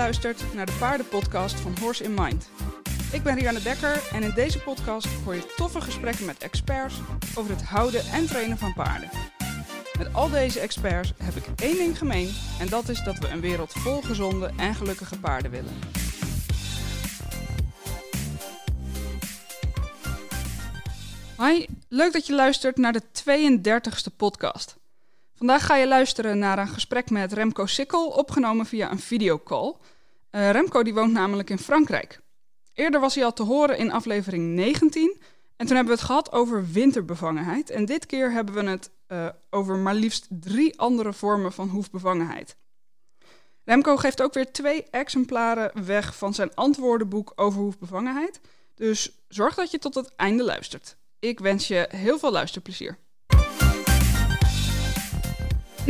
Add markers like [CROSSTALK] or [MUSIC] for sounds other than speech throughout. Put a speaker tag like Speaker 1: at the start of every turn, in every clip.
Speaker 1: luistert naar de paardenpodcast van Horse in Mind. Ik ben Rianne Dekker en in deze podcast hoor je toffe gesprekken met experts over het houden en trainen van paarden. Met al deze experts heb ik één ding gemeen en dat is dat we een wereld vol gezonde en gelukkige paarden willen. Hi, leuk dat je luistert naar de 32e podcast. Vandaag ga je luisteren naar een gesprek met Remco Sikkel, opgenomen via een videocall. Uh, Remco die woont namelijk in Frankrijk. Eerder was hij al te horen in aflevering 19 en toen hebben we het gehad over winterbevangenheid. En dit keer hebben we het uh, over maar liefst drie andere vormen van hoefbevangenheid. Remco geeft ook weer twee exemplaren weg van zijn antwoordenboek over hoefbevangenheid. Dus zorg dat je tot het einde luistert. Ik wens je heel veel luisterplezier.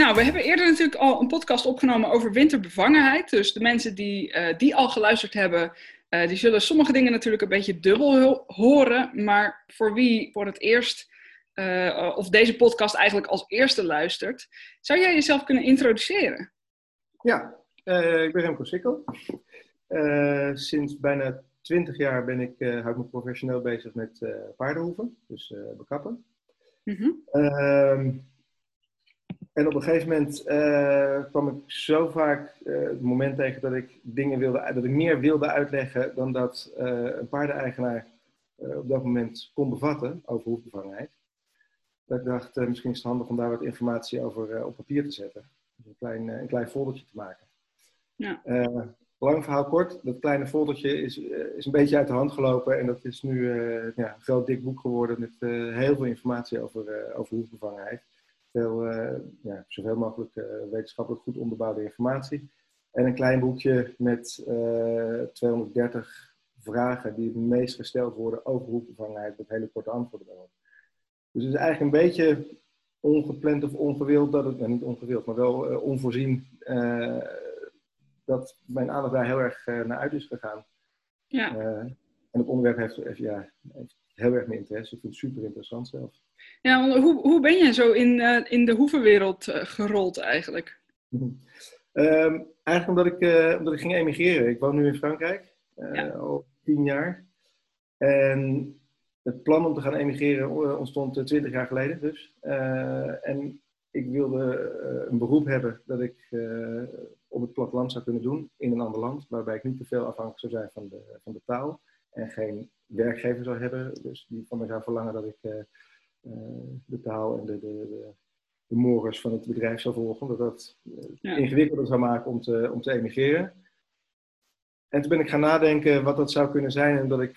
Speaker 1: Nou, we hebben eerder natuurlijk al een podcast opgenomen over winterbevangenheid. Dus de mensen die, uh, die al geluisterd hebben, uh, die zullen sommige dingen natuurlijk een beetje dubbel horen. Maar voor wie voor het eerst, uh, of deze podcast eigenlijk als eerste luistert, zou jij jezelf kunnen introduceren?
Speaker 2: Ja, ik ben Remco Sikkel. sinds bijna 20 jaar ben ik, hou ik me professioneel bezig met paardenhoeven, dus bekappen. Mm -hmm. En op een gegeven moment kwam ik zo vaak het moment tegen dat ik dingen wilde, dat ik meer wilde uitleggen dan dat een paardeneigenaar op dat moment kon bevatten over hoefbevangenheid. Dat ik dacht, misschien is het handig om daar wat informatie over op papier te zetten. Een klein, een klein foldertje te maken. Ja. Lang verhaal kort, dat kleine foldertje is, is een beetje uit de hand gelopen en dat is nu ja, een groot dik boek geworden met heel veel informatie over, over hoefbevangenheid. Veel, ja, zoveel mogelijk wetenschappelijk goed onderbouwde informatie. En een klein boekje met 230 vragen die het meest gesteld worden over hoefbevangenheid met hele korte antwoorden daarop. Dus het is eigenlijk een beetje ongepland of ongewild dat het, nou niet ongewild, maar wel onvoorzien dat mijn aandacht daar heel erg uh, naar uit is gegaan. Ja. En het onderwerp heeft, heeft, ja, heeft heel erg mijn interesse. Ik vind het super interessant zelf.
Speaker 1: Ja, hoe, hoe ben je zo in, uh, in de hoevenwereld gerold eigenlijk?
Speaker 2: um, eigenlijk omdat ik, omdat ik ging emigreren. Ik woon nu in Frankrijk, ja. al tien jaar. En het plan om te gaan emigreren ontstond twintig jaar geleden dus. en ik wilde een beroep hebben dat ik op het platteland zou kunnen doen in een ander land, waarbij ik niet te veel afhankelijk zou zijn van de, van de taal en geen werkgever zou hebben, dus die van mij zou verlangen dat ik de taal en de, de, de, de mores van het bedrijf zou volgen, dat dat uh, ja. ingewikkelder zou maken om te, om te emigreren. En toen ben ik gaan nadenken wat dat zou kunnen zijn. En dat ik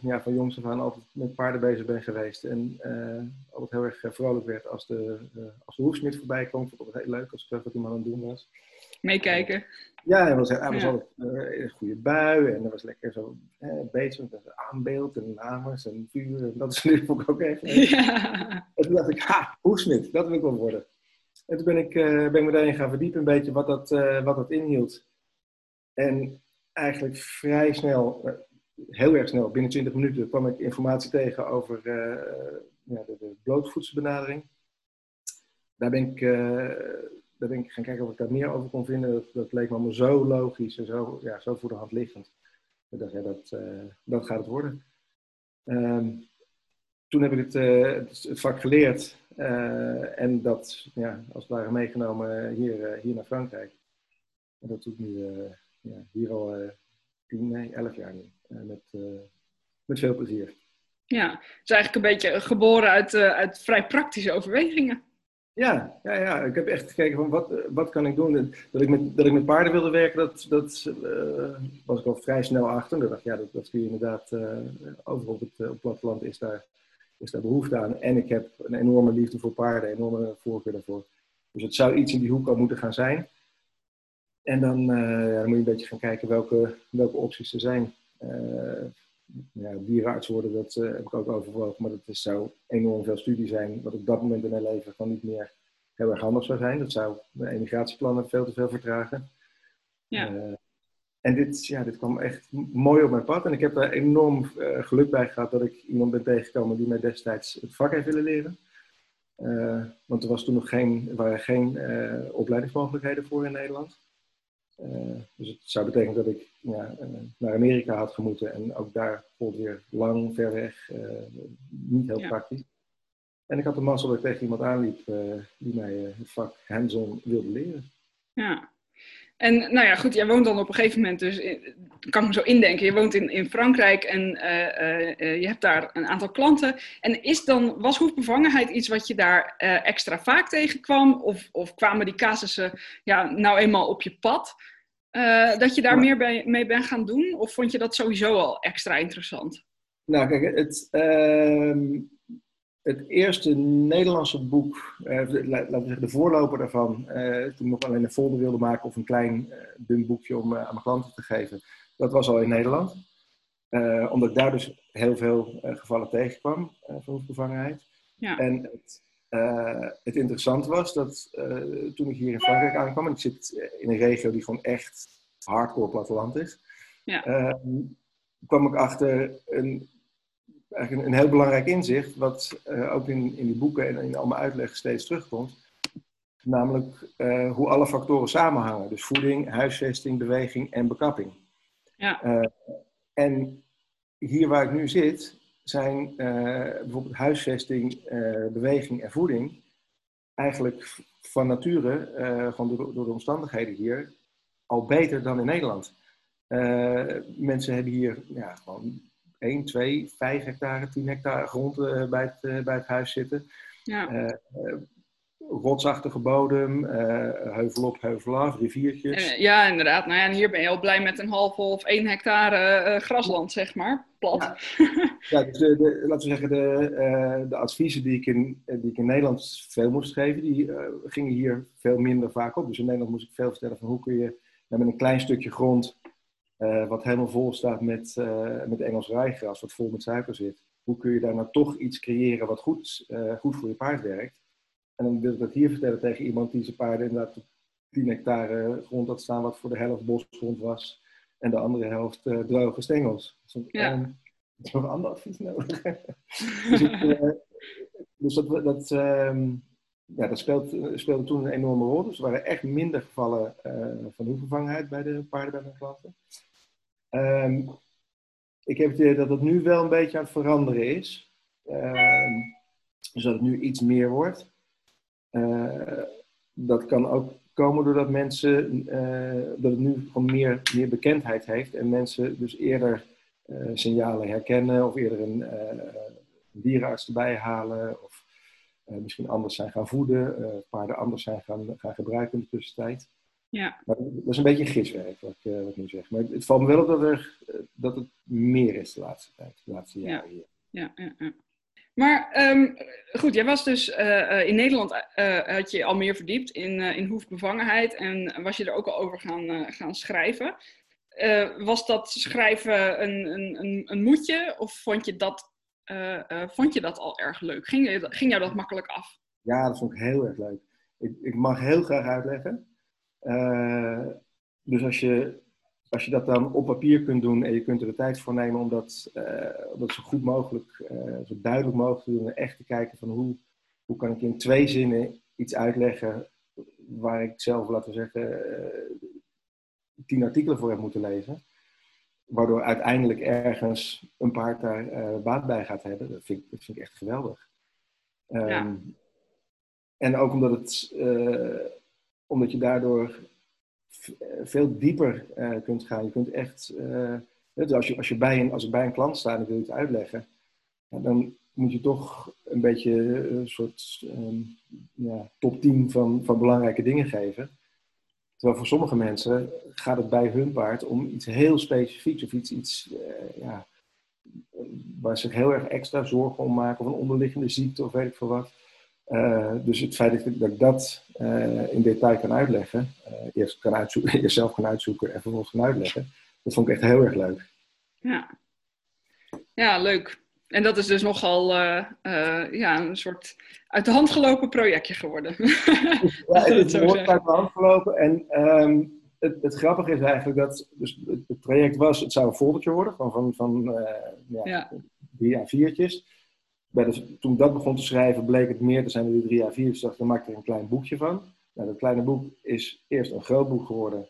Speaker 2: ja, van jongs af aan altijd met paarden bezig ben geweest. En altijd heel erg vrolijk werd als de, als de hoefsmid voorbij kwam. Vond ik het heel leuk als ik zag wat iemand aan het doen was
Speaker 1: meekijken.
Speaker 2: Ja, hij was, hij was ja. altijd uh, een goede bui en er was lekker zo eh, bezig met aanbeeld en namens en vuur en dat vond ik ook even. [LAUGHS] Ja. En toen dacht ik, ha, hoesmid, dat wil ik wel worden. En toen ben ik, uh, ben ik me daarin gaan verdiepen een beetje wat dat, uh, wat dat inhield. En eigenlijk vrij snel, heel erg snel, binnen 20 minuten, kwam ik informatie tegen over ja, de, de blootvoedselbenadering. Daar ben ik daar ben ik gaan kijken of ik daar meer over kon vinden. Dat, leek me allemaal zo logisch en zo, ja, zo voor de hand liggend. Dat, uh, dat gaat het worden. Um, toen heb ik het, uh, het vak geleerd uh, en dat ja, als het ware meegenomen hier, hier naar Frankrijk. En dat doe ik nu ja, hier al tien, nee, elf jaar nu. met, met veel plezier.
Speaker 1: Ja, het is eigenlijk een beetje geboren uit, uit vrij praktische overwegingen.
Speaker 2: Ja, ja, ja, ik heb echt gekeken van wat, wat kan ik doen. Dat ik met, dat ik met paarden wilde werken, dat, dat uh, was ik al vrij snel achter. Ik dacht, ja, dat, dat kun je inderdaad, uh, overal op het, op het platteland is daar, is daar behoefte aan. En ik heb een enorme liefde voor paarden, een enorme voorkeur daarvoor. Dus het zou iets in die hoek al moeten gaan zijn. En dan, ja, dan moet je een beetje gaan kijken welke, welke opties er zijn ja, dierenarts worden, dat uh, heb ik ook overwogen. Maar dat is, zou enorm veel studie zijn, wat op dat moment in mijn leven gewoon niet meer heel erg handig zou zijn. Dat zou de emigratieplannen veel te veel vertragen. Ja. Uh, en dit, ja, dit kwam echt mooi op mijn pad. En ik heb daar enorm uh, geluk bij gehad dat ik iemand ben tegengekomen die mij destijds het vak heeft willen leren. want er was toen nog geen, er waren geen opleidingsmogelijkheden voor in Nederland. Dus het zou betekenen dat ik ja, naar Amerika had gemoeten en ook daar bijvoorbeeld weer lang, ver weg, niet heel praktisch. En ik had de mazzel dat ik tegen iemand aanliep die mij het vak hands-on wilde leren.
Speaker 1: Ja, en nou ja, goed, jij woont dan op een gegeven moment, dus kan ik me zo indenken, je woont in, in Frankrijk en uh, uh, je hebt daar een aantal klanten. En is dan, was hoefbevangenheid iets wat je daar extra vaak tegenkwam? Of, of kwamen die casussen ja, nou eenmaal op je pad? dat je daar meer bij, mee bent gaan doen? Of vond je dat sowieso al extra interessant?
Speaker 2: Nou, kijk, het, ehm, het eerste Nederlandse boek, uh, laten we zeggen de voorloper daarvan, uh, toen ik nog alleen een folder wilde maken of een klein uh, dun boekje om aan mijn klanten te geven, dat was al in Nederland. omdat ik daar dus heel veel gevallen tegenkwam van hoefbevangenheid. Ja. En het, het interessante was dat toen ik hier in Frankrijk aankwam, en ik zit in een regio die gewoon echt hardcore platteland is, ja. kwam ik achter een eigenlijk een, heel belangrijk inzicht, wat uh, ook in, in die boeken en in al mijn uitleg steeds terugkomt. Namelijk uh, hoe alle factoren samenhangen. Dus voeding, huisvesting, beweging en bekapping. Ja. Uh, en hier waar ik nu zit, zijn bijvoorbeeld huisvesting, beweging en voeding eigenlijk van nature, door, door, de omstandigheden hier, al beter dan in Nederland. mensen hebben hier ja, gewoon 1, 2, 5 hectare, 10 hectare grond uh, bij, het, uh, bij het huis zitten. Ja. Uh, rotsachtige bodem, heuvel op, heuvel af, riviertjes.
Speaker 1: ja, inderdaad. Nou ja, en hier ben je al blij met een half of 1 hectare grasland, zeg maar. Plat.
Speaker 2: Ja, [LAUGHS] ja dus de, de, laten we zeggen, de, de adviezen die ik, in, die ik in Nederland veel moest geven, die gingen hier veel minder vaak op. Dus in Nederland moest ik veel vertellen van hoe kun je nou, met een klein stukje grond uh, wat helemaal vol staat met, uh, met Engels rijgras, wat vol met suiker zit. Hoe kun je daar nou toch iets creëren wat goed, uh, goed voor je paard werkt? En dan wil ik dat hier vertellen tegen iemand die zijn paarden inderdaad op 10 hectare grond had staan, wat voor de helft bosgrond was. En de andere helft droge stengels. Dus, ja. Um, is nog een ander advies nodig. [LAUGHS] dus, dus, dat, dat, um, ja, dat speelt, speelde toen een enorme rol. Dus er waren echt minder gevallen van hoevervangenheid bij de paarden bij mijn klanten. Um, ik heb het idee dat het nu wel een beetje aan het veranderen is. Um, dus dat het nu iets meer wordt. Uh, dat kan ook komen doordat mensen, uh, dat het nu gewoon meer, meer bekendheid heeft en mensen dus eerder uh, signalen herkennen of eerder een, een dierenarts erbij halen of misschien anders zijn gaan voeden, paarden anders zijn gaan, gaan gebruiken in de tussentijd. Ja. Maar dat is een beetje giswerk, wat ik, uh, wat ik nu zeg. Maar het valt me wel op dat, er, eh, dat het meer is de laatste tijd, de laatste jaren hier.
Speaker 1: Ja, ja, ja. Maar um, goed, jij was dus uh, in Nederland, had je al meer verdiept in, in hoefbevangenheid en was je er ook al over gaan, gaan schrijven. was dat schrijven een, een, een, een moedje of vond je, dat, vond je dat al erg leuk? Ging, ging jou dat makkelijk af?
Speaker 2: Ja, dat vond ik heel erg leuk. Ik, ik mag heel graag uitleggen. Uh, dus als je, als je dat dan op papier kunt doen en je kunt er de tijd voor nemen om dat, uh, om dat zo goed mogelijk, uh, zo duidelijk mogelijk te doen en echt te kijken van hoe, hoe kan ik in twee zinnen iets uitleggen waar ik zelf, laten we zeggen, tien artikelen voor heb moeten lezen. Waardoor uiteindelijk ergens een paard daar baat bij gaat hebben. Dat vind, dat vind ik echt geweldig. Ja. Um, en ook omdat het omdat je daardoor veel dieper uh, kunt gaan. Je kunt echt, uh, dus als, je, als, je bij een, als ik bij een klant sta en wil iets uitleggen, dan moet je toch een beetje een soort um, ja, top 10 van, van belangrijke dingen geven. Terwijl voor sommige mensen gaat het bij hun paard om iets heel specifieks of iets, iets ja, waar ze zich heel erg extra zorgen om maken, of een onderliggende ziekte of weet ik veel wat. Dus het feit dat ik dat, dat uh, in detail kan uitleggen, uh, eerst, kan uitzoeken, [LAUGHS] eerst zelf kan uitzoeken en vervolgens kan uitleggen, dat vond ik echt heel erg leuk.
Speaker 1: Ja, ja leuk. En dat is dus nogal ja, een soort uit de hand gelopen projectje geworden. [LAUGHS]
Speaker 2: ja, het is uit de hand gelopen. En um, het, het, grappige is eigenlijk dat dus het, project was, het zou een foldertje worden van, van, van ja, ja. drie à viertjes toen ik dat begon te schrijven, bleek het meer te zijn dan die drie A4. Dus dacht dan maak ik er een klein boekje van. Nou, dat kleine boek is eerst een groot boek geworden.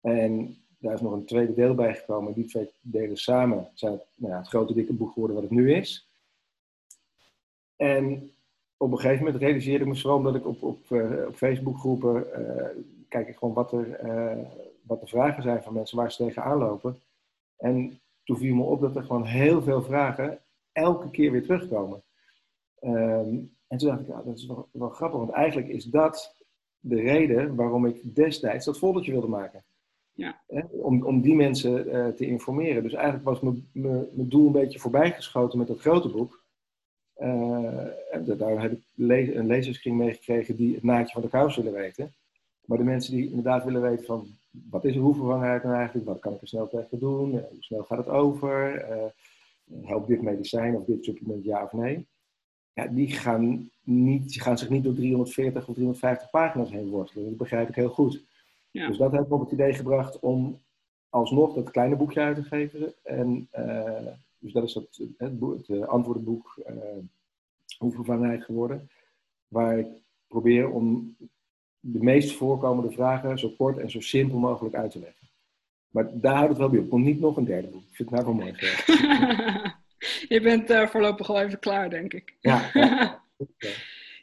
Speaker 2: En daar is nog een tweede deel bij gekomen. Die twee delen samen zijn het, nou ja, het grote dikke boek geworden wat het nu is. En op een gegeven moment realiseerde ik me vooral omdat ik op, op, uh, op Facebookgroepen uh, kijk ik gewoon wat, er, uh, wat de vragen zijn van mensen waar ze tegenaan lopen. En toen viel me op dat er gewoon heel veel vragen elke keer weer terugkomen. Um, en toen dacht ik, ja, dat is wel, wel, grappig, want eigenlijk is dat de reden waarom ik destijds dat foldertje wilde maken. Ja. Om, om die mensen uh, te informeren. Dus eigenlijk was mijn doel een beetje voorbijgeschoten met dat grote boek. Uh, en daar heb ik le een lezerskring mee gekregen die het naadje van de kous willen weten. Maar de mensen die inderdaad willen weten van wat is een hoevervangenheid nou eigenlijk, wat kan ik er snel tegen doen, uh, hoe snel gaat het over, helpt dit medicijn of dit supplement ja of nee ja, die, gaan niet, die gaan zich niet door 340 of 350 pagina's heen worstelen. Dat begrijp ik heel goed. Ja. Dus dat heeft me op het idee gebracht om alsnog dat kleine boekje uit te geven. En uh, dus dat is het, het, het uh, antwoordenboek uh, geworden. Waar ik probeer om de meest voorkomende vragen zo kort en zo simpel mogelijk uit te leggen. Maar daar houdt het wel bij op. Komt niet nog een derde boek. Ik vind het nou wel mooi. [LAUGHS]
Speaker 1: je bent uh, voorlopig al even klaar, denk ik. Ja. [LAUGHS]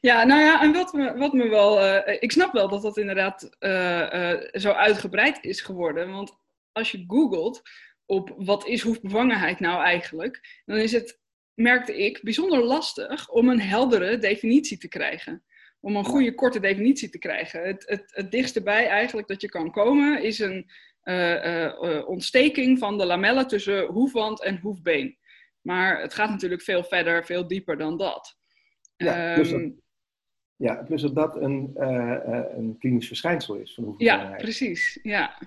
Speaker 1: ja. nou ja, en wat me, wat me wel. Uh, ik snap wel dat dat inderdaad uh, zo uitgebreid is geworden. Want als je googelt op wat is hoefbevangenheid nou eigenlijk, dan is het, merkte ik, bijzonder lastig om een heldere definitie te krijgen. Om een goede, korte definitie te krijgen. Het, het, het dichtste bij eigenlijk dat je kan komen is een ontsteking van de lamellen tussen hoefwand en hoefbeen. Maar het gaat natuurlijk veel verder, veel dieper dan dat.
Speaker 2: Ja, plus dat, ehm, ja, plus dat, dat een, een klinisch verschijnsel is. Van
Speaker 1: ja, precies. Ja.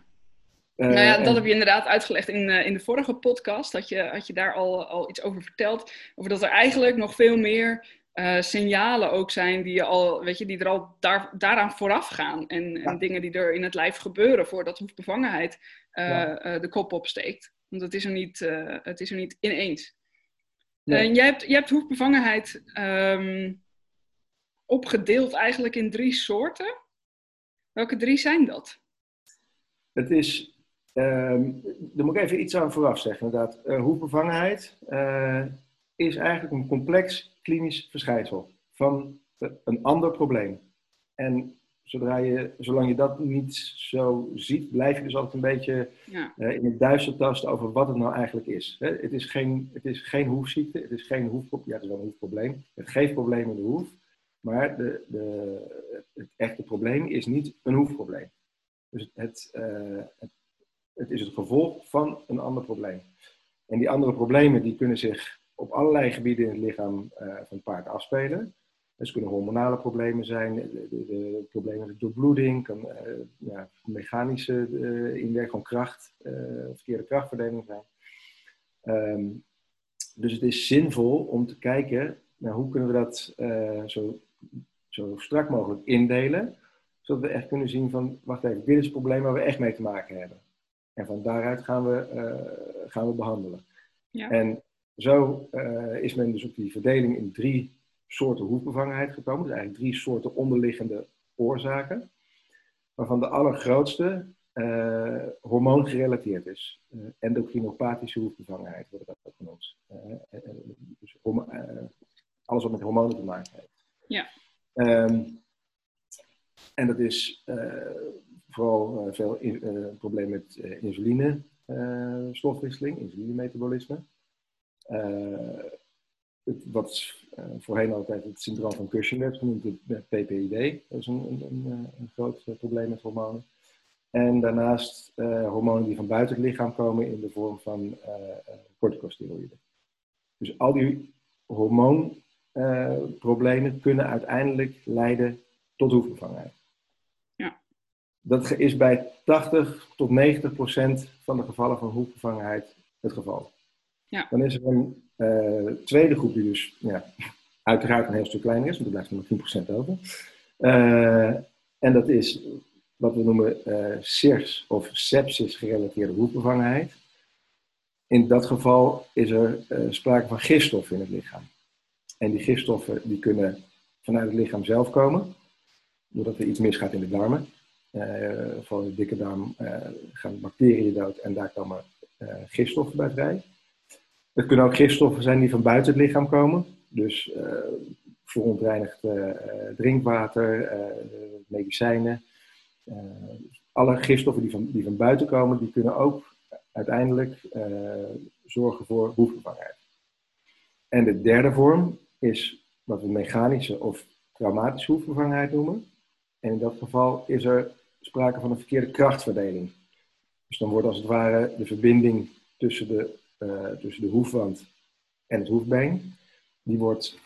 Speaker 1: Nou ja, dat heb je inderdaad uitgelegd in, in de vorige podcast. Had je, had je daar al, al iets over verteld. Over dat er eigenlijk nog veel meer uh, signalen ook zijn die, je al, weet je, die er al daar, daaraan vooraf gaan. En, en, dingen die er in het lijf gebeuren voordat hoefbevangenheid uh, ja. de kop opsteekt. Want het is er niet, het is er niet ineens. En jij hebt, jij hebt hoefbevangenheid um, opgedeeld eigenlijk in drie soorten. Welke drie zijn dat?
Speaker 2: Het is, um, daar moet ik even iets aan vooraf zeggen inderdaad. Uh, hoefbevangenheid uh, is eigenlijk een complex klinisch verschijnsel van een ander probleem. En zodra je, zolang je dat niet zo ziet, blijf je dus altijd een beetje ja. uh, in het duister tasten over wat het nou eigenlijk is. Hè? Het, is geen, het is geen hoefziekte, het is geen hoefprobleem. Ja, het is wel een hoefprobleem. Het geeft problemen in de hoef. Maar de, de, het echte probleem is niet een hoefprobleem. Dus het, uh, het, het, is het gevolg van een ander probleem. En die andere problemen die kunnen zich op allerlei gebieden in het lichaam uh, van het paard afspelen. Dus kunnen hormonale problemen zijn, de, de, de problemen met doorbloeding, kan uh, ja, mechanische uh, inwerking van kracht, verkeerde krachtverdeling zijn. Um, dus het is zinvol om te kijken naar hoe kunnen we dat zo, zo strak mogelijk indelen, zodat we echt kunnen zien van, wacht even, dit is het probleem waar we echt mee te maken hebben. En van daaruit gaan we, gaan we behandelen. Ja. En zo is men dus op die verdeling in drie soorten hoefbevangenheid gekomen. Dus eigenlijk drie soorten onderliggende oorzaken. Waarvan de allergrootste uh, hormoongerelateerd is. Uh, endocrinopathische hoefbevangenheid wordt dat ook genoemd. Uh, dus alles wat met hormonen te maken heeft. Ja. Um, en dat is vooral veel in, probleem met insuline stofwisseling, insulinemetabolisme wat uh, voorheen altijd het syndroom van Cushing werd genoemd, het PPID. Dat is een, een, een, een groot eh, probleem met hormonen. En daarnaast uh, hormonen die van buiten het lichaam komen in de vorm van uh, corticosteroïden. Dus al die hormoonproblemen kunnen uiteindelijk leiden tot hoefbevangenheid. Ja. Dat is bij 80 tot 90 procent van de gevallen van hoefbevangenheid het geval. Ja. Dan is er een uh, tweede groep die dus ja, [LAUGHS] uiteraard een heel stuk kleiner is, want er blijft nog 10% over. Uh, en dat is wat we noemen uh, of sepsis gerelateerde hoefbevangenheid. In dat geval is er sprake van gifstoffen in het lichaam. En die gifstoffen die kunnen vanuit het lichaam zelf komen, doordat er iets misgaat in de darmen. van de dikke darm gaan bacteriën dood en daar komen gifstoffen bij vrij. Het kunnen ook gifstoffen zijn die van buiten het lichaam komen. Dus verontreinigd drinkwater, medicijnen. alle gifstoffen die van, die van buiten komen, die kunnen ook uiteindelijk zorgen voor hoefvervangheid. En de derde vorm is wat we mechanische of traumatische hoefvervangheid noemen. En in dat geval is er sprake van een verkeerde krachtverdeling. Dus dan wordt als het ware de verbinding tussen de, uh, tussen de hoefwand en het hoefbeen, die wordt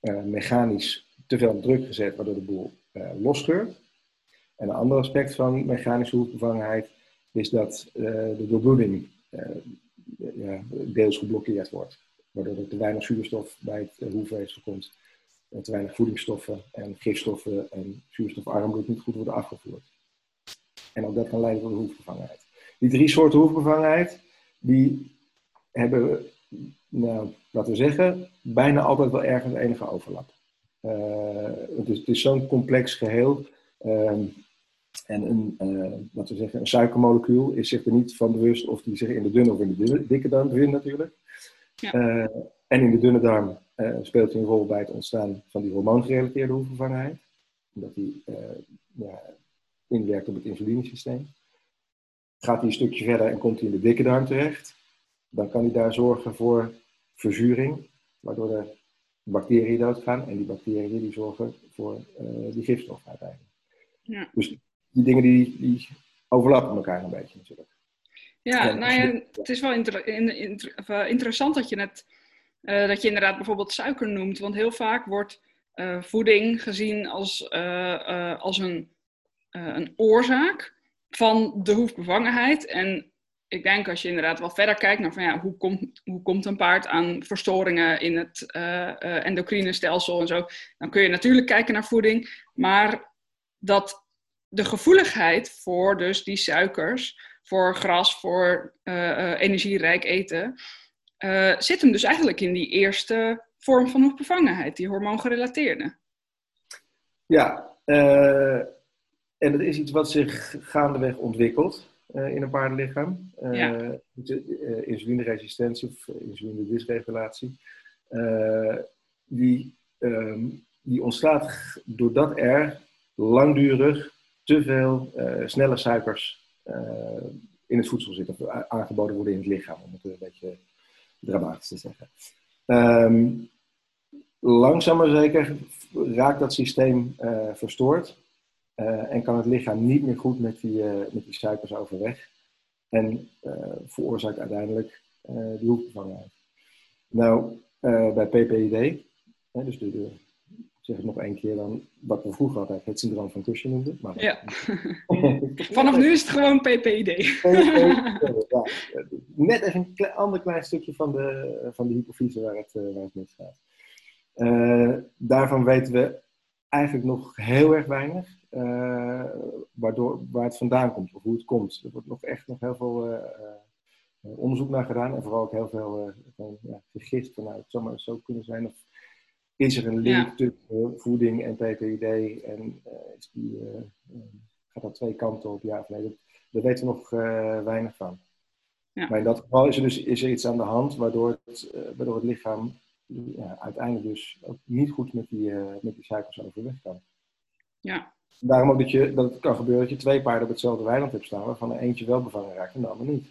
Speaker 2: uh, mechanisch te veel druk gezet, waardoor de boel uh, losscheurt. En een ander aspect van mechanische hoefvervangheid is dat de doorbloeding deels geblokkeerd wordt. Waardoor er te weinig zuurstof bij het hoefweefsel komt te weinig voedingsstoffen en gifstoffen en zuurstofarm bloed niet goed worden afgevoerd. En ook dat kan leiden tot hoefbevangenheid. Die drie soorten hoefbevangenheid, die hebben, nou, laten we zeggen, bijna altijd wel ergens enige overlap. Uh, het is, is zo'n complex geheel. Uh, en een, uh, laten we zeggen, een suikermolecuul is zich er niet van bewust of die zich in de dunne of in de dikke darm bevindt natuurlijk. Ja. Eh, en in de dunne darm uh, speelt hij een rol bij het ontstaan van die hormoongerelateerde hoefvervangenheid. Omdat die ja, inwerkt op het insulinesysteem. Gaat hij een stukje verder en komt hij in de dikke darm terecht, dan kan hij daar zorgen voor verzuring, waardoor de bacteriën doodgaan. En die bacteriën die zorgen voor uh, die gifstof uiteindelijk. Ja. Dus die dingen die, die overlappen elkaar een beetje natuurlijk.
Speaker 1: Ja, nou ja, het is wel inter inter interessant dat je net uh, dat je inderdaad bijvoorbeeld suiker noemt. Want heel vaak wordt voeding gezien als, als een, een oorzaak van de hoefbevangenheid. En ik denk als je inderdaad wel verder kijkt naar van ja, hoe komt, hoe komt een paard aan verstoringen in het endocrine stelsel en zo, dan kun je natuurlijk kijken naar voeding. Maar dat de gevoeligheid voor dus die suikers, voor gras, voor energierijk eten, uh, zit hem dus eigenlijk in die eerste vorm van hoefbevangenheid, die hormoongerelateerde.
Speaker 2: Ja, uh, en dat is iets wat zich gaandeweg ontwikkelt uh, in een paardenlichaam. Ja. insulineresistentie of insulinedysregulatie. die, um, die ontstaat doordat er langdurig te veel snelle suikers in het voedsel zitten, of aangeboden worden in het lichaam, om het een beetje dramatisch te zeggen. Um, langzaam maar zeker raakt dat systeem uh, verstoord uh, en kan het lichaam niet meer goed met die, uh, met die suikers overweg en veroorzaakt uiteindelijk die hoefbevangenheid. Nou, bij PPID, dus de, de zeg ik nog één keer dan wat we vroeger altijd het syndroom van Cushing noemden. Maar
Speaker 1: ja. [LAUGHS] Vanaf nu is het gewoon PPID. ja.
Speaker 2: Net even een ander klein stukje van de, van de hypofyse waar het, waar het misgaat. Uh, daarvan weten we eigenlijk nog heel erg weinig. Uh, waardoor, waar het vandaan komt of hoe het komt. Er wordt nog echt nog heel veel onderzoek naar gedaan. En vooral ook heel veel ja, vanuit. Het zou maar zo kunnen zijn of is er een link tussen voeding en PPID en is die, gaat dat twee kanten op, ja of nee? Dat, daar weten we nog weinig van. Ja. Maar in dat geval is er dus is er iets aan de hand waardoor het, waardoor het lichaam ja, uiteindelijk dus ook niet goed met die, met die suikers overweg kan.
Speaker 1: Ja.
Speaker 2: Daarom ook dat, je, dat het kan gebeuren dat je twee paarden op hetzelfde weiland hebt staan, waarvan er eentje wel bevangen raakt en de ander niet.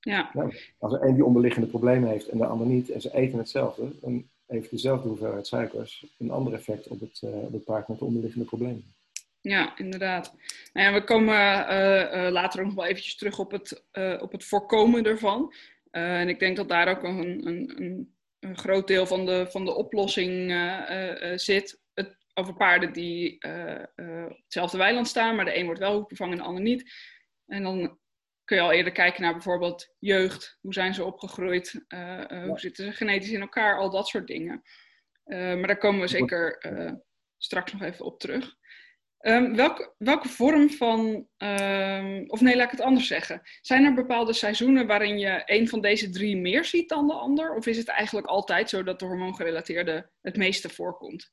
Speaker 1: Ja.
Speaker 2: Nou, als er een die onderliggende problemen heeft en de ander niet, en ze eten hetzelfde, dan heeft dezelfde hoeveelheid suikers een ander effect op het, uh, op het paard met de onderliggende problemen.
Speaker 1: Ja, inderdaad. Nou ja, we komen uh, uh, later ook nog wel eventjes terug op het, op het voorkomen ervan. en ik denk dat daar ook een, een, een, groot deel van de, van de oplossing zit. Het, over paarden die op hetzelfde weiland staan, maar de een wordt wel hoekbevangen en de ander niet. En dan kun je al eerder kijken naar bijvoorbeeld jeugd. Hoe zijn ze opgegroeid? Hoe zitten ze genetisch in elkaar? Al dat soort dingen. Maar daar komen we zeker straks nog even op terug. Um, welke, welke vorm van, um, of nee, laat ik het anders zeggen. Zijn er bepaalde seizoenen waarin je een van deze drie meer ziet dan de ander? Of is het eigenlijk altijd zo dat de hormoongerelateerde het meeste voorkomt?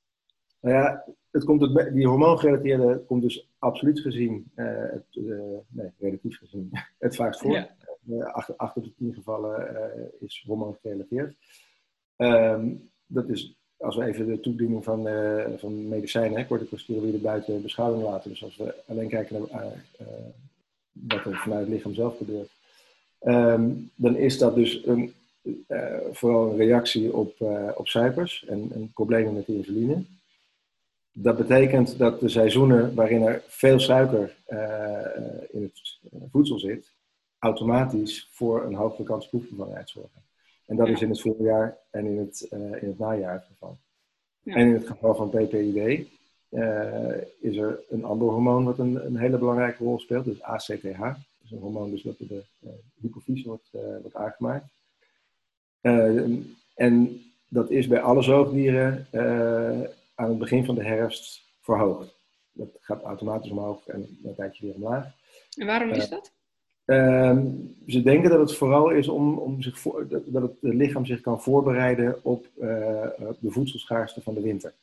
Speaker 2: Nou ja, het komt het, die hormoongerelateerde komt dus absoluut gezien, uh, het, uh, nee, relatief gezien, [LAUGHS] het vaakst voor. Ja. Uh, acht, acht op de tien gevallen is hormoongerelateerd. Um, dat is, als we even de toediening van, van medicijnen, corticosteroïden, buiten beschouwing laten. Dus als we alleen kijken naar wat er vanuit het lichaam zelf gebeurt. Um, dan is dat dus een, vooral een reactie op, op suikers en, en problemen met de insuline. Dat betekent dat de seizoenen waarin er veel suiker uh, in het voedsel zit, automatisch voor een hogere kans proefvervangenheid zorgen. En dat is in het voorjaar en in het, uh, in het najaar het geval. Ja. En in het geval van PPID uh, is er een ander hormoon wat een, een, hele belangrijke rol speelt, dus ACTH. Dat is een hormoon dus dat door de hypofyse wordt, wordt aangemaakt. en dat is bij alle zoogdieren aan het begin van de herfst verhoogd. Dat gaat automatisch omhoog en een tijdje weer omlaag.
Speaker 1: En waarom is eh, dat?
Speaker 2: Uh, ze denken dat het vooral is om, om zich dat het lichaam zich kan voorbereiden op uh, de voedselschaarste van de winter.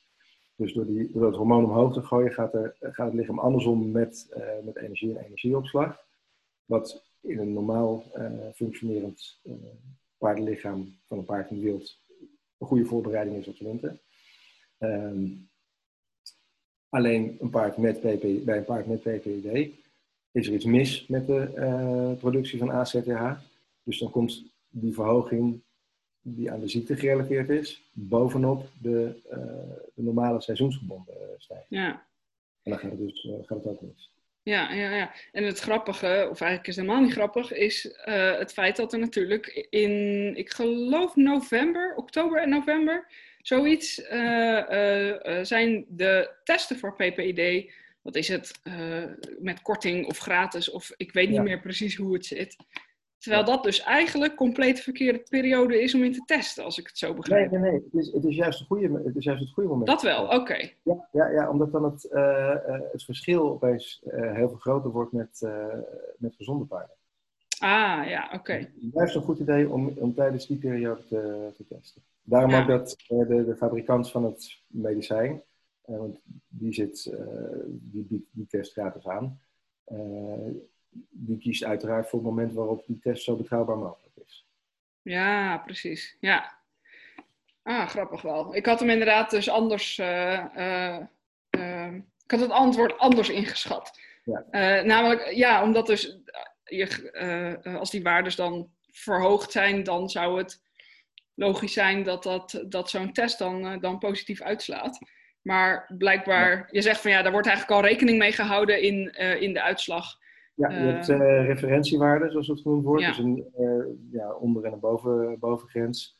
Speaker 2: Dus door, die, door het hormoon omhoog te gooien gaat, er, gaat het lichaam andersom met, uh, met energie en energieopslag. Wat in een normaal functionerend paardenlichaam van een paard in het wild een goede voorbereiding is op de winter. Um, alleen een paard met PP, bij een paard met PPD is er iets mis met de uh, productie van ACTH. Dus dan komt die verhoging die aan de ziekte gerelateerd is, bovenop de, uh, de normale seizoensgebonden stijging. Ja. En dan gaat het dus gaat het ook mis.
Speaker 1: Ja, ja, ja. En het grappige, of eigenlijk is het helemaal niet grappig, is het feit dat er natuurlijk in, ik geloof november, oktober en november, Zoiets uh, uh, zijn de testen voor PPID, wat is het, met korting of gratis, of ik weet niet meer precies hoe het zit. Terwijl dat dus eigenlijk compleet verkeerde periode is om in te testen, als ik het zo begrijp.
Speaker 2: Nee, nee, nee. Het is, het is, juist, het goede, het is juist het goede moment.
Speaker 1: Dat wel, oké.
Speaker 2: Ja, ja, ja, omdat dan het, het verschil opeens heel veel groter wordt met, met gezonde paarden.
Speaker 1: Ah, ja, oké. Okay.
Speaker 2: Juist een goed idee om, om tijdens die periode te, te testen. Daarom ook dat de, de, fabrikant van het medicijn, want die, zit, uh, die biedt die test gratis aan, die kiest uiteraard voor het moment waarop die test zo betrouwbaar mogelijk is.
Speaker 1: Ja, precies. Ja. Ah, grappig wel. Ik had hem inderdaad dus anders. ik had het antwoord anders ingeschat. Ja. namelijk, ja, omdat dus je, als die waardes dan verhoogd zijn, dan zou het logisch zijn dat, dat, dat zo'n test dan, uh, dan positief uitslaat. Maar blijkbaar, je zegt van ja, daar wordt eigenlijk al rekening mee gehouden in, uh, in de uitslag.
Speaker 2: Ja, je hebt uh, referentiewaarden, zoals het genoemd wordt. Ja. Dus een ja, onder- en een boven, bovengrens.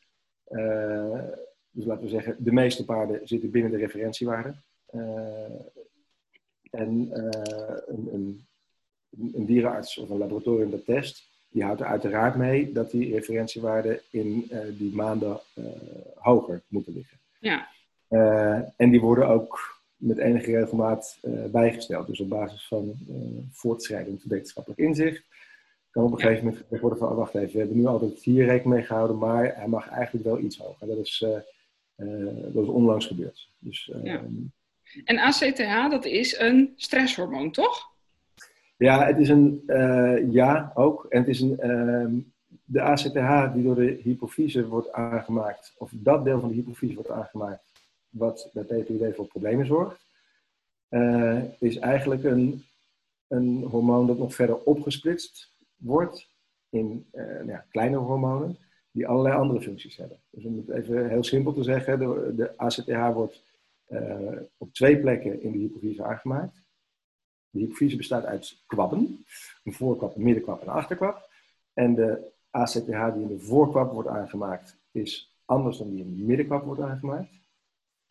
Speaker 2: dus laten we zeggen, de meeste paarden zitten binnen de referentiewaarde. en een, een, een dierenarts of een laboratorium dat test, die houdt er uiteraard mee dat die referentiewaarden in die maanden hoger moeten liggen. Ja. Uh, en die worden ook met enige regelmaat bijgesteld. Dus op basis van voortschrijdend wetenschappelijk inzicht kan op een gegeven moment gezegd worden van, oh, wacht even, we hebben nu altijd hier rekening mee gehouden, maar hij mag eigenlijk wel iets hoger. Dat is, dat is onlangs gebeurd. Dus, ja. Ehm,
Speaker 1: en ACTH, dat is een stresshormoon, toch?
Speaker 2: Ja, het is een ja ook. En het is een, uh, de ACTH die door de hypofyse wordt aangemaakt, of dat deel van de hypofyse wordt aangemaakt, wat bij PPD voor problemen zorgt, uh, is eigenlijk een, een hormoon dat nog verder opgesplitst wordt in nou ja, kleine hormonen die allerlei andere functies hebben. Dus om het even heel simpel te zeggen, de, de ACTH wordt op twee plekken in de hypofyse aangemaakt. De hypofyse bestaat uit kwabben. Een voorkwab, een middenkwab en een achterkwab. En de ACTH die in de voorkwab wordt aangemaakt, is anders dan die in de middenkwab wordt aangemaakt.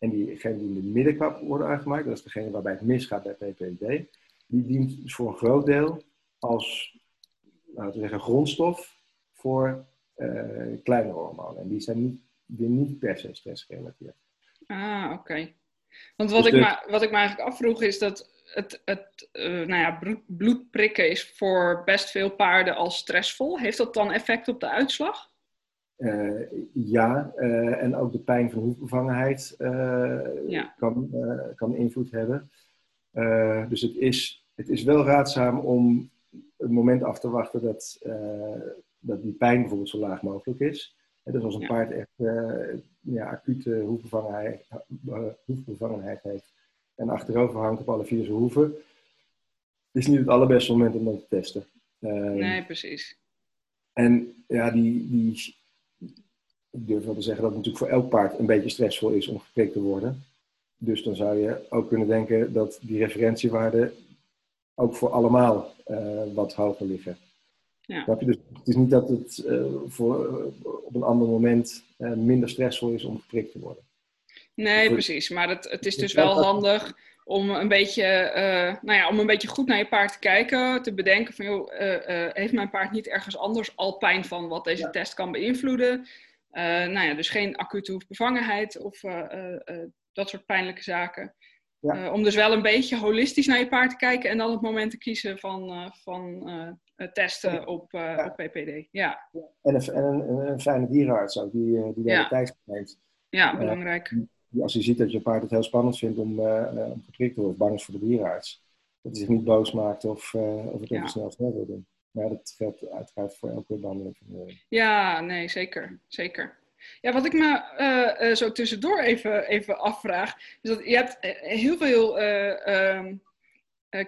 Speaker 2: En diegene die in de middenkwab wordt aangemaakt, dat is degene waarbij het misgaat bij PPD, die dient voor een groot deel als laten we zeggen, grondstof voor uh, kleine hormonen. En die zijn niet, die niet per se stressgerelateerd.
Speaker 1: Ah, oké. Want wat, dus ik de... wat ik me eigenlijk afvroeg is dat het, het uh, nou ja, bloedprikken is voor best veel paarden al stressvol. Heeft dat dan effect op de uitslag?
Speaker 2: Ja, en ook de pijn van hoefbevangenheid ja. kan, kan invloed hebben. dus het is, het is wel raadzaam om het moment af te wachten dat, dat die pijn bijvoorbeeld zo laag mogelijk is. dus als een paard echt ja, acute hoefbevangenheid, hoefbevangenheid heeft en achterover hangt op alle vier zijn hoeven, is niet het allerbeste moment om dat te testen.
Speaker 1: Nee, precies.
Speaker 2: En ja, die, die, ik durf wel te zeggen dat het natuurlijk voor elk paard een beetje stressvol is om geprikt te worden. Dus dan zou je ook kunnen denken dat die referentiewaarden ook voor allemaal uh, wat hoger liggen. Ja. Dus het is niet dat het uh, voor, uh, op een ander moment minder stressvol is om geprikt te worden.
Speaker 1: Nee, precies. Maar het, het is dus wel handig om een beetje, nou ja, om een beetje goed naar je paard te kijken, te bedenken van, joh, heeft mijn paard niet ergens anders al pijn van wat deze test kan beïnvloeden? Nou ja, dus geen acute hoefbevangenheid of dat soort pijnlijke zaken. Ja. om dus wel een beetje holistisch naar je paard te kijken en dan het moment te kiezen van, van testen op, op PPD. Ja.
Speaker 2: En, een, en een, een, fijne dierenarts ook, die, die daar de tijd neemt.
Speaker 1: Ja, belangrijk
Speaker 2: als je ziet dat je paard het heel spannend vindt om, om geprikt te worden, of bang is voor de dierenarts, dat hij zich niet boos maakt of, of het even snel snel wil doen. Maar dat geldt uiteraard voor elke behandeling.
Speaker 1: Ja, nee, zeker. zeker. Ja, wat ik me uh, zo tussendoor even, even afvraag, is dat je hebt heel veel uh,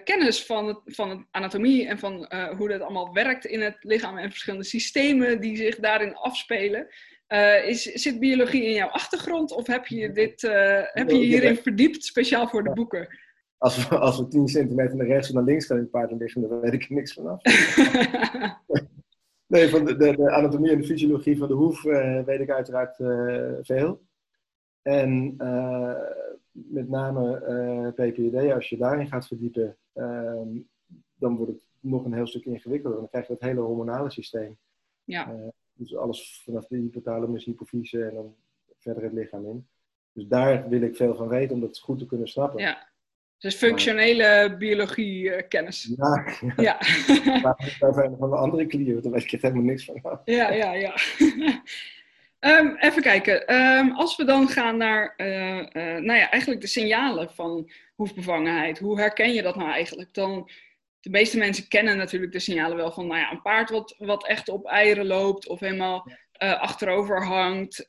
Speaker 1: kennis van, het, van het anatomie en van hoe dat allemaal werkt in het lichaam en verschillende systemen die zich daarin afspelen. Uh, is, zit biologie in jouw achtergrond of heb je, dit, uh, heb je hierin verdiept speciaal voor de boeken?
Speaker 2: Als we, als we 10 centimeter naar rechts en naar links gaan in het paard liggen, dan weet ik er niks vanaf. [LAUGHS] nee, van de, de, de, anatomie en de fysiologie van de hoef uh, weet ik uiteraard veel. En met name PPD, als je daarin gaat verdiepen, ehm, dan wordt het nog een heel stuk ingewikkelder. Dan krijg je het hele hormonale systeem. Ja. Dus alles vanaf de hypothalamus, hypofyse en dan verder het lichaam in. Dus daar wil ik veel van weten om dat goed te kunnen snappen.
Speaker 1: Ja. Dus functionele biologie uh, kennis.
Speaker 2: Ja. ja. [LAUGHS] maar daar van de andere klieren, daar weet ik helemaal niks van.
Speaker 1: Ja, ja, ja. um, [LAUGHS] even kijken. Um, als we dan gaan naar, uh, uh, nou ja, eigenlijk de signalen van hoefbevangenheid. Hoe herken je dat nou eigenlijk? Dan de meeste mensen kennen natuurlijk de signalen wel van nou ja, een paard wat, wat echt op eieren loopt of helemaal uh, achterover hangt,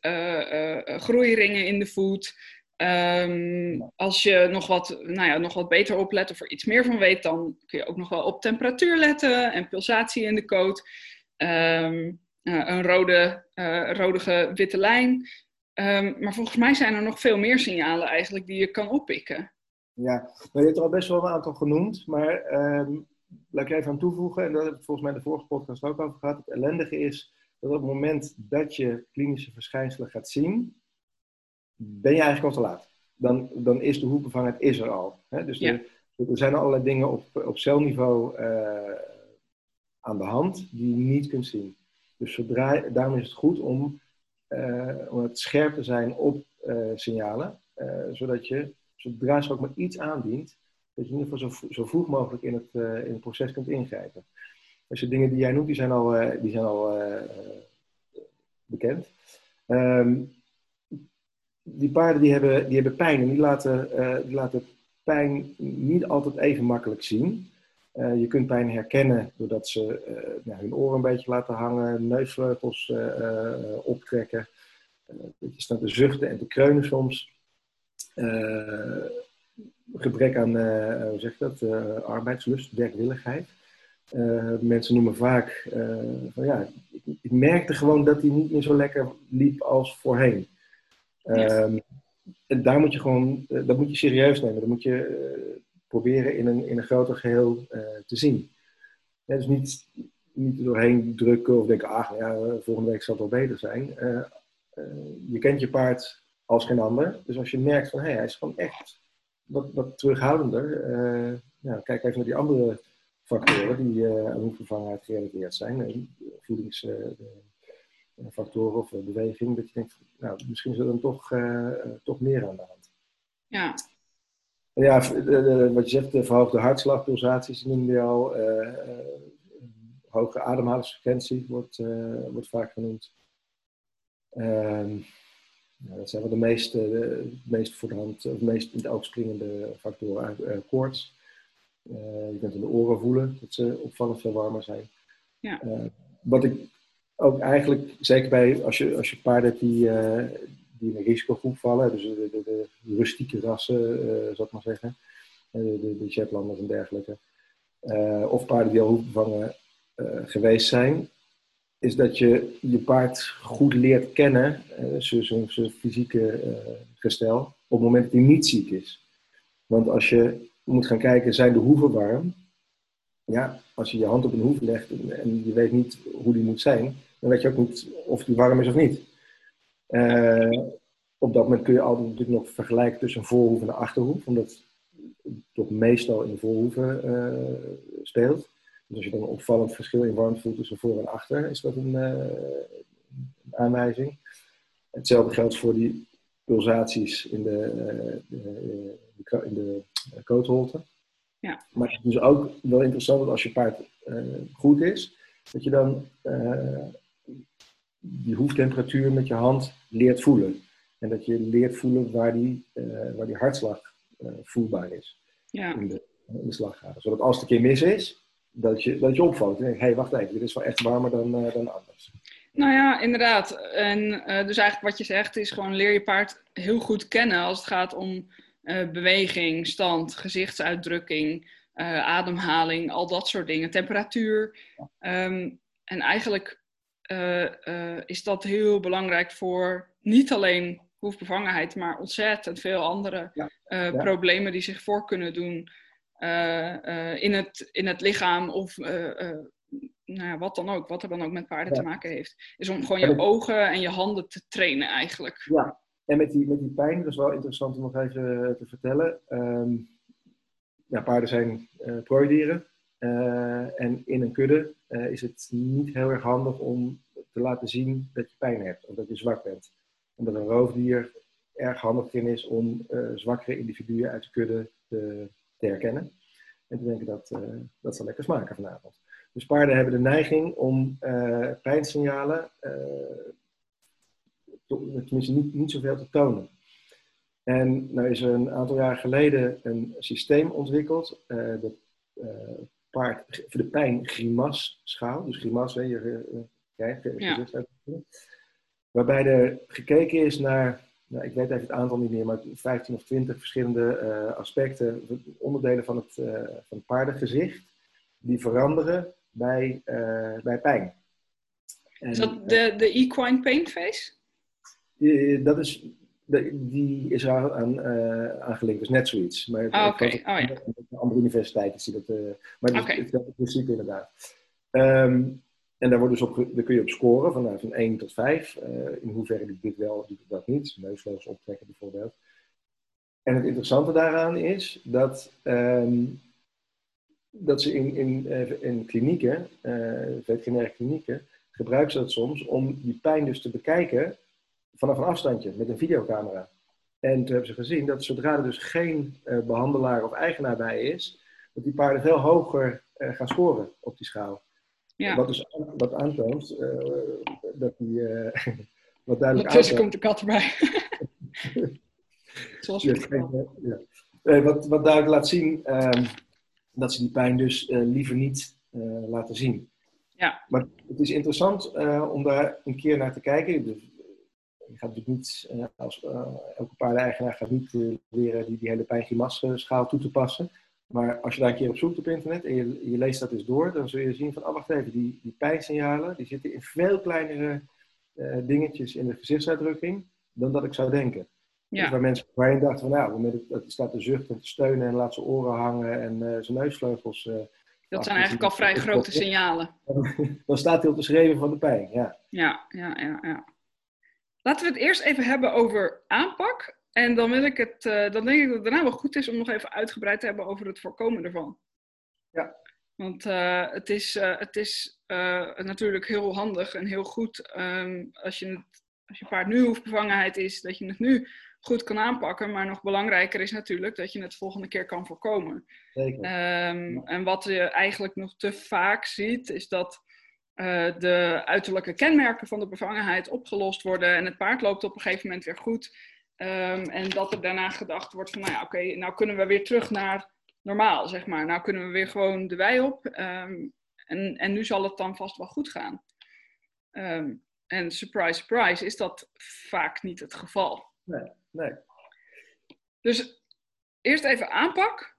Speaker 1: groeiringen in de voet. Um, als je nog wat, nou ja, nog wat beter oplet of er iets meer van weet, dan kun je ook nog wel op temperatuur letten en pulsatie in de koot. Um, een rode, rodige witte lijn. Um, maar volgens mij zijn er nog veel meer signalen eigenlijk die je kan oppikken.
Speaker 2: Ja, nou, je hebt er al best wel een aantal genoemd, maar laat ik even aan toevoegen, en dat heb ik volgens mij in de vorige podcast ook over gehad. Het ellendige is dat op het moment dat je klinische verschijnselen gaat zien, ben je eigenlijk al te laat. Dan, dan is de hoekbevangenheid is er al. Hè? Dus er zijn allerlei dingen op, op celniveau uh, aan de hand die je niet kunt zien. Dus zodra, daarom is het goed om, uh, om het scherp te zijn op uh, signalen, zodat je zodra ze ook maar iets aandient, dat je in ieder geval zo, zo vroeg mogelijk in het, in het proces kunt ingrijpen. Dus de dingen die jij noemt, die zijn al, die zijn al bekend. Um, die paarden die hebben, die hebben pijn en die laten, die laten pijn niet altijd even makkelijk zien. je kunt pijn herkennen doordat ze nou, hun oren een beetje laten hangen, neusvleugels optrekken. dat je staat te zuchten en te kreunen soms gebrek aan, hoe zeg dat, uh, arbeidslust, werkwilligheid. mensen noemen vaak ja, ik, ik, merkte gewoon dat hij niet meer zo lekker liep als voorheen. Ehm, en daar moet je gewoon, dat moet je serieus nemen. Dat moet je proberen in een, in een groter geheel te zien. dus niet, niet doorheen drukken of denken, ah ja, volgende week zal het wel beter zijn. je kent je paard als geen ander. Dus als je merkt van hé, hey, hij is gewoon echt wat, wat terughoudender. Uh, ja, kijk even naar die andere factoren die aan hoefvervangenheid gerelateerd zijn. Voedingsfactoren of beweging. Dat je denkt, nou, misschien is er dan toch, toch meer aan de hand.
Speaker 1: Ja.
Speaker 2: Ja, wat je zegt, de verhoogde hartslagpulsaties noemde je al. hoge ademhalingsfrequentie wordt, wordt vaak genoemd. Ehm, nou, dat zijn wel de meest, de meest voor de hand, of meest in het oog springende factoren. Uh, koorts. je kunt in de oren voelen dat ze opvallend veel warmer zijn. Ja. wat ik ook eigenlijk, zeker bij als je, als je paarden hebt die, die in een risicogroep vallen, dus de, rustieke rassen, zal ik maar zeggen, de, de, de Shetlanders en dergelijke, of paarden die al hoefbevangen geweest zijn, is dat je je paard goed leert kennen, zijn fysieke gestel, op het moment dat hij niet ziek is. Want als je moet gaan kijken, zijn de hoeven warm? Ja, als je je hand op een hoef legt en, je weet niet hoe die moet zijn, dan weet je ook niet of die warm is of niet. Uh, op dat moment kun je altijd natuurlijk nog vergelijken tussen een voorhoef en een achterhoef, omdat het toch meestal in de voorhoeven speelt. Dus als je dan een opvallend verschil in warmte voelt tussen voor en achter, is dat een, uh, een aanwijzing. Hetzelfde geldt voor die pulsaties in de, uh, de, in de kootholte. Ja. Maar het is dus ook wel interessant dat als je paard goed is, dat je dan die hoeftemperatuur met je hand leert voelen. En dat je leert voelen waar die, waar die hartslag voelbaar is ja. in, de, in de. Zodat als het een keer mis is, dat je, dat je opvalt. hé, hey, wacht even, dit is wel echt warmer dan, uh, dan anders.
Speaker 1: Nou ja, inderdaad. En dus eigenlijk wat je zegt is gewoon leer je paard heel goed kennen als het gaat om beweging, stand, gezichtsuitdrukking, ademhaling, al dat soort dingen, temperatuur. Um, en eigenlijk is dat heel belangrijk voor niet alleen hoefbevangenheid, maar ontzettend veel andere ja. problemen die zich voor kunnen doen. Eh, eh, in, het, in het lichaam of eh, nou ja, wat dan ook, wat er dan ook met paarden te maken heeft. Is om gewoon je ogen en je handen te trainen eigenlijk.
Speaker 2: Ja, en met die, met die pijn, dat is wel interessant om nog even te vertellen. Um, ja, paarden zijn uh, prooidieren. Uh, en in een kudde uh, is het niet heel erg handig om te laten zien dat je pijn hebt of dat je zwak bent. Omdat een roofdier erg handig in is om zwakkere individuen uit de kudde te herkennen. En te denken dat dat zal lekker smaken vanavond. Dus paarden hebben de neiging om pijnsignalen, uh, tenminste niet, niet zoveel te tonen. En nou is er een aantal jaar geleden een systeem ontwikkeld, de paard, voor de pijn grimasschaal. Dus grimas, hè, je krijgt ja. Waarbij er gekeken is naar nou, ik weet even het aantal niet meer, maar 15 of 20 verschillende uh, aspecten, onderdelen van het, uh, van het paardengezicht, die veranderen bij, bij pijn.
Speaker 1: En, is dat de, de equine pain face?
Speaker 2: Dat is, die is aan, aan aangelinkt, dus net zoiets. Maar
Speaker 1: oh. Oh,
Speaker 2: ja. andere universiteiten zie dat, maar dat okay. is het principe inderdaad. Um, en daar, wordt dus op, daar kun je op scoren, van, nou, van 1 tot 5. Uh, eh, in hoeverre doet dit wel, doet dat niet. Neusvleugels optrekken bijvoorbeeld. En het interessante daaraan is dat, um, dat ze in, in, in klinieken, uh, veterinaire klinieken, gebruiken ze dat soms om die pijn dus te bekijken vanaf een afstandje met een videocamera. En toen hebben ze gezien dat zodra er dus geen behandelaar of eigenaar bij is, dat die paarden veel hoger gaan scoren op die schaal. Ja. Wat, dus, wat aantoont uh, dat die. [LAUGHS] Wat duidelijk
Speaker 1: Tussen komt de kat erbij. [LAUGHS]
Speaker 2: Zoals ja, ja. Uh, wat, wat duidelijk laat zien um, dat ze die pijn dus liever niet laten zien. Ja. Maar het is interessant om daar een keer naar te kijken. Dus, je gaat natuurlijk niet, als elke paardeneigenaar gaat niet leren die, die hele pijngrimasschaal toe te passen. Maar als je daar een keer op zoekt op internet en je, je leest dat eens door, dan zul je zien van, oh wacht even, die, die pijnsignalen, die zitten in veel kleinere uh, dingetjes in de gezichtsuitdrukking dan dat ik zou denken. Ja. Dus waar mensen voorheen dachten van, nou, moment dat staat te zuchten en te steunen en laat zijn oren hangen en uh, zijn neusvleugels... Uh,
Speaker 1: dat zijn eigenlijk al vrij grote signalen. [LAUGHS]
Speaker 2: Dan staat hij op de schreven van de pijn, ja.
Speaker 1: Ja, ja, ja, ja. Laten we het eerst even hebben over aanpak en dan, wil ik het, uh, dan denk ik dat het daarna wel goed is om nog even uitgebreid te hebben over het voorkomen ervan.
Speaker 2: Ja.
Speaker 1: Want uh, het is, uh, het is natuurlijk heel handig en heel goed um, als, je het, als je paard nu hoefbevangenheid is, dat je het nu goed kan aanpakken. Maar nog belangrijker is natuurlijk dat je het volgende keer kan voorkomen. Zeker. Um, en wat je eigenlijk nog te vaak ziet, is dat de uiterlijke kenmerken van de bevangenheid opgelost worden en het paard loopt op een gegeven moment weer goed. Ehm, en dat er daarna gedacht wordt van, nou ja, oké, nou kunnen we weer terug naar normaal, zeg maar. Nou kunnen we weer gewoon de wei op ehm, en, en nu zal het dan vast wel goed gaan. Ehm, en surprise, surprise, is dat vaak niet het geval.
Speaker 2: Nee, nee.
Speaker 1: Dus eerst even aanpak.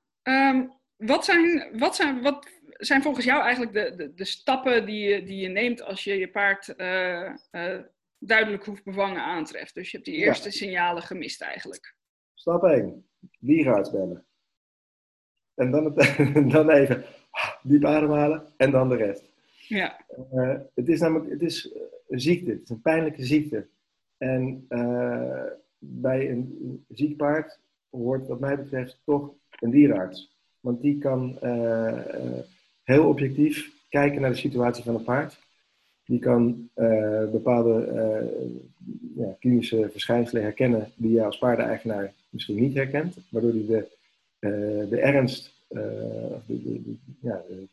Speaker 1: Wat, zijn, wat, zijn, wat zijn volgens jou eigenlijk de, de, de stappen die je, die je neemt als je je paard uh, uh, duidelijk hoefbevangen aantreft? Dus je hebt die eerste signalen gemist eigenlijk.
Speaker 2: Stap 1. Dierenarts bellen. En dan, het, [LAUGHS] dan even diep ademhalen en dan de rest.
Speaker 1: Ja.
Speaker 2: Uh, het is namelijk het is een ziekte, het is een pijnlijke ziekte. En bij een ziek paard hoort wat mij betreft toch een dierenarts. Want die kan heel objectief kijken naar de situatie van een paard. Die kan uh, bepaalde ja, klinische verschijnselen herkennen die je als paardeneigenaar misschien niet herkent, waardoor hij de, de ernst, de, de, ja, de,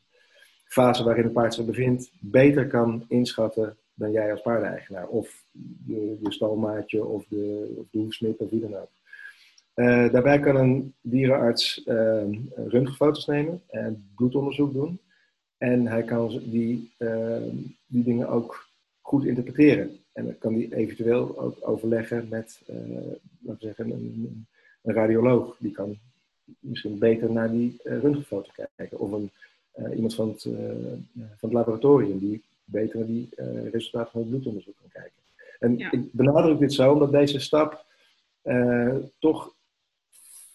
Speaker 2: fase waarin het paard zich bevindt, beter kan inschatten dan jij als paardeneigenaar. Of je, je stalmaatje of de, of de of wie dan ook. Daarbij kan een dierenarts röntgenfoto's nemen en bloedonderzoek doen. En hij kan die, ehm, die dingen ook goed interpreteren. En dan kan hij eventueel ook overleggen met, uh, laten we zeggen, een, een, radioloog. Die kan misschien beter naar die uh, röntgenfoto kijken. Of een, uh, iemand van het, van het laboratorium die beter naar die resultaten van het bloedonderzoek kan kijken. En ik benadruk dit zo omdat deze stap toch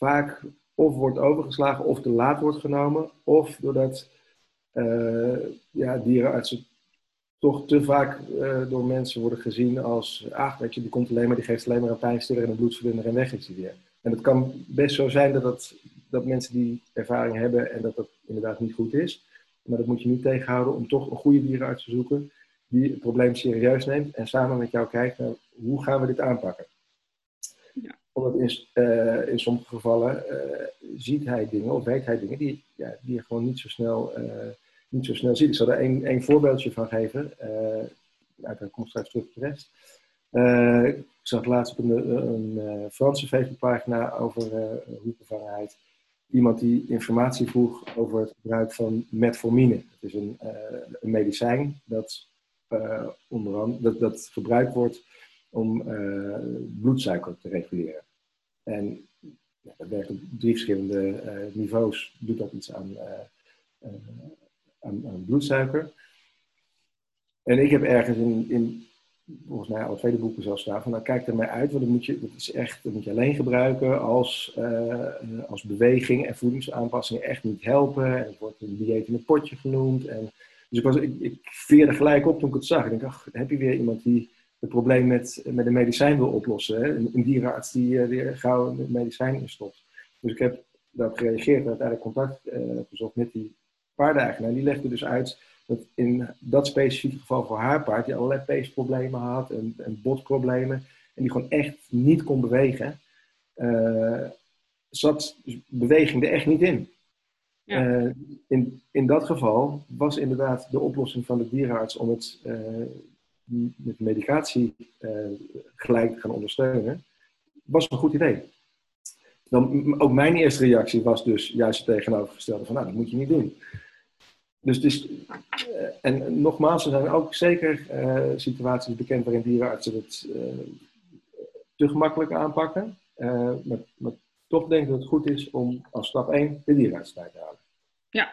Speaker 2: vaak of wordt overgeslagen of te laat wordt genomen. Of doordat uh, ja, dierenartsen toch te vaak uh, door mensen worden gezien als, ach, weet je, die komt alleen maar, die geeft alleen maar een pijnstiller en een bloedverdunner en weg is weer. En het kan best zo zijn dat, dat, dat mensen die ervaring hebben en dat dat inderdaad niet goed is. Maar dat moet je niet tegenhouden om toch een goede dierenarts te zoeken die het probleem serieus neemt en samen met jou kijkt naar hoe gaan we dit aanpakken. Omdat in, uh, in sommige gevallen uh, ziet hij dingen of weet hij dingen die, ja, die je gewoon niet zo snel niet zo snel ziet. Ik zal er één, voorbeeldje van geven. Uh, uiteraard kom ik straks terug op de rest. Ik zag laatst op een, een, Franse Facebookpagina over hoekbevangenheid. Iemand die informatie vroeg over het gebruik van metformine. Het is een, een medicijn dat, onder dat, dat gebruikt wordt om bloedsuiker te reguleren. En ja, dat werkt op drie verschillende niveaus. Doet dat iets aan aan, bloedsuiker. En ik heb ergens in, in volgens mij al tweede boeken zelfs staan, van nou kijk er maar uit, want dat moet je, dat is echt, dat moet je alleen gebruiken als, uh, als beweging en voedingsaanpassingen echt niet helpen. En het wordt een dieet in een potje genoemd. En, dus ik, was, ik, ik veerde gelijk op toen ik het zag. Ik ach, heb je weer iemand die het probleem met, met een medicijn wil oplossen. Hè? Een, een dierenarts die uh, weer gauw een medicijn instopt. Dus ik heb daarop gereageerd en uiteindelijk contact uh, gezocht met die paardeigenaar, die legde dus uit dat in dat specifieke geval voor haar paard, die allerlei peesproblemen had en, en botproblemen, en die gewoon echt niet kon bewegen, uh, zat dus beweging er echt niet in. Ja. Uh, in, in dat geval was inderdaad de oplossing van de dierenarts om het uh, met medicatie gelijk te gaan ondersteunen, was een goed idee. Dan, ook mijn eerste reactie was dus juist het tegenovergestelde van, nou, dat moet je niet doen. Dus, dus uh, en nogmaals, er zijn ook zeker uh, situaties bekend waarin dierenartsen het uh, te gemakkelijk aanpakken. Maar, maar, toch denk ik dat het goed is om als stap 1 de dierenarts bij te halen.
Speaker 1: Ja.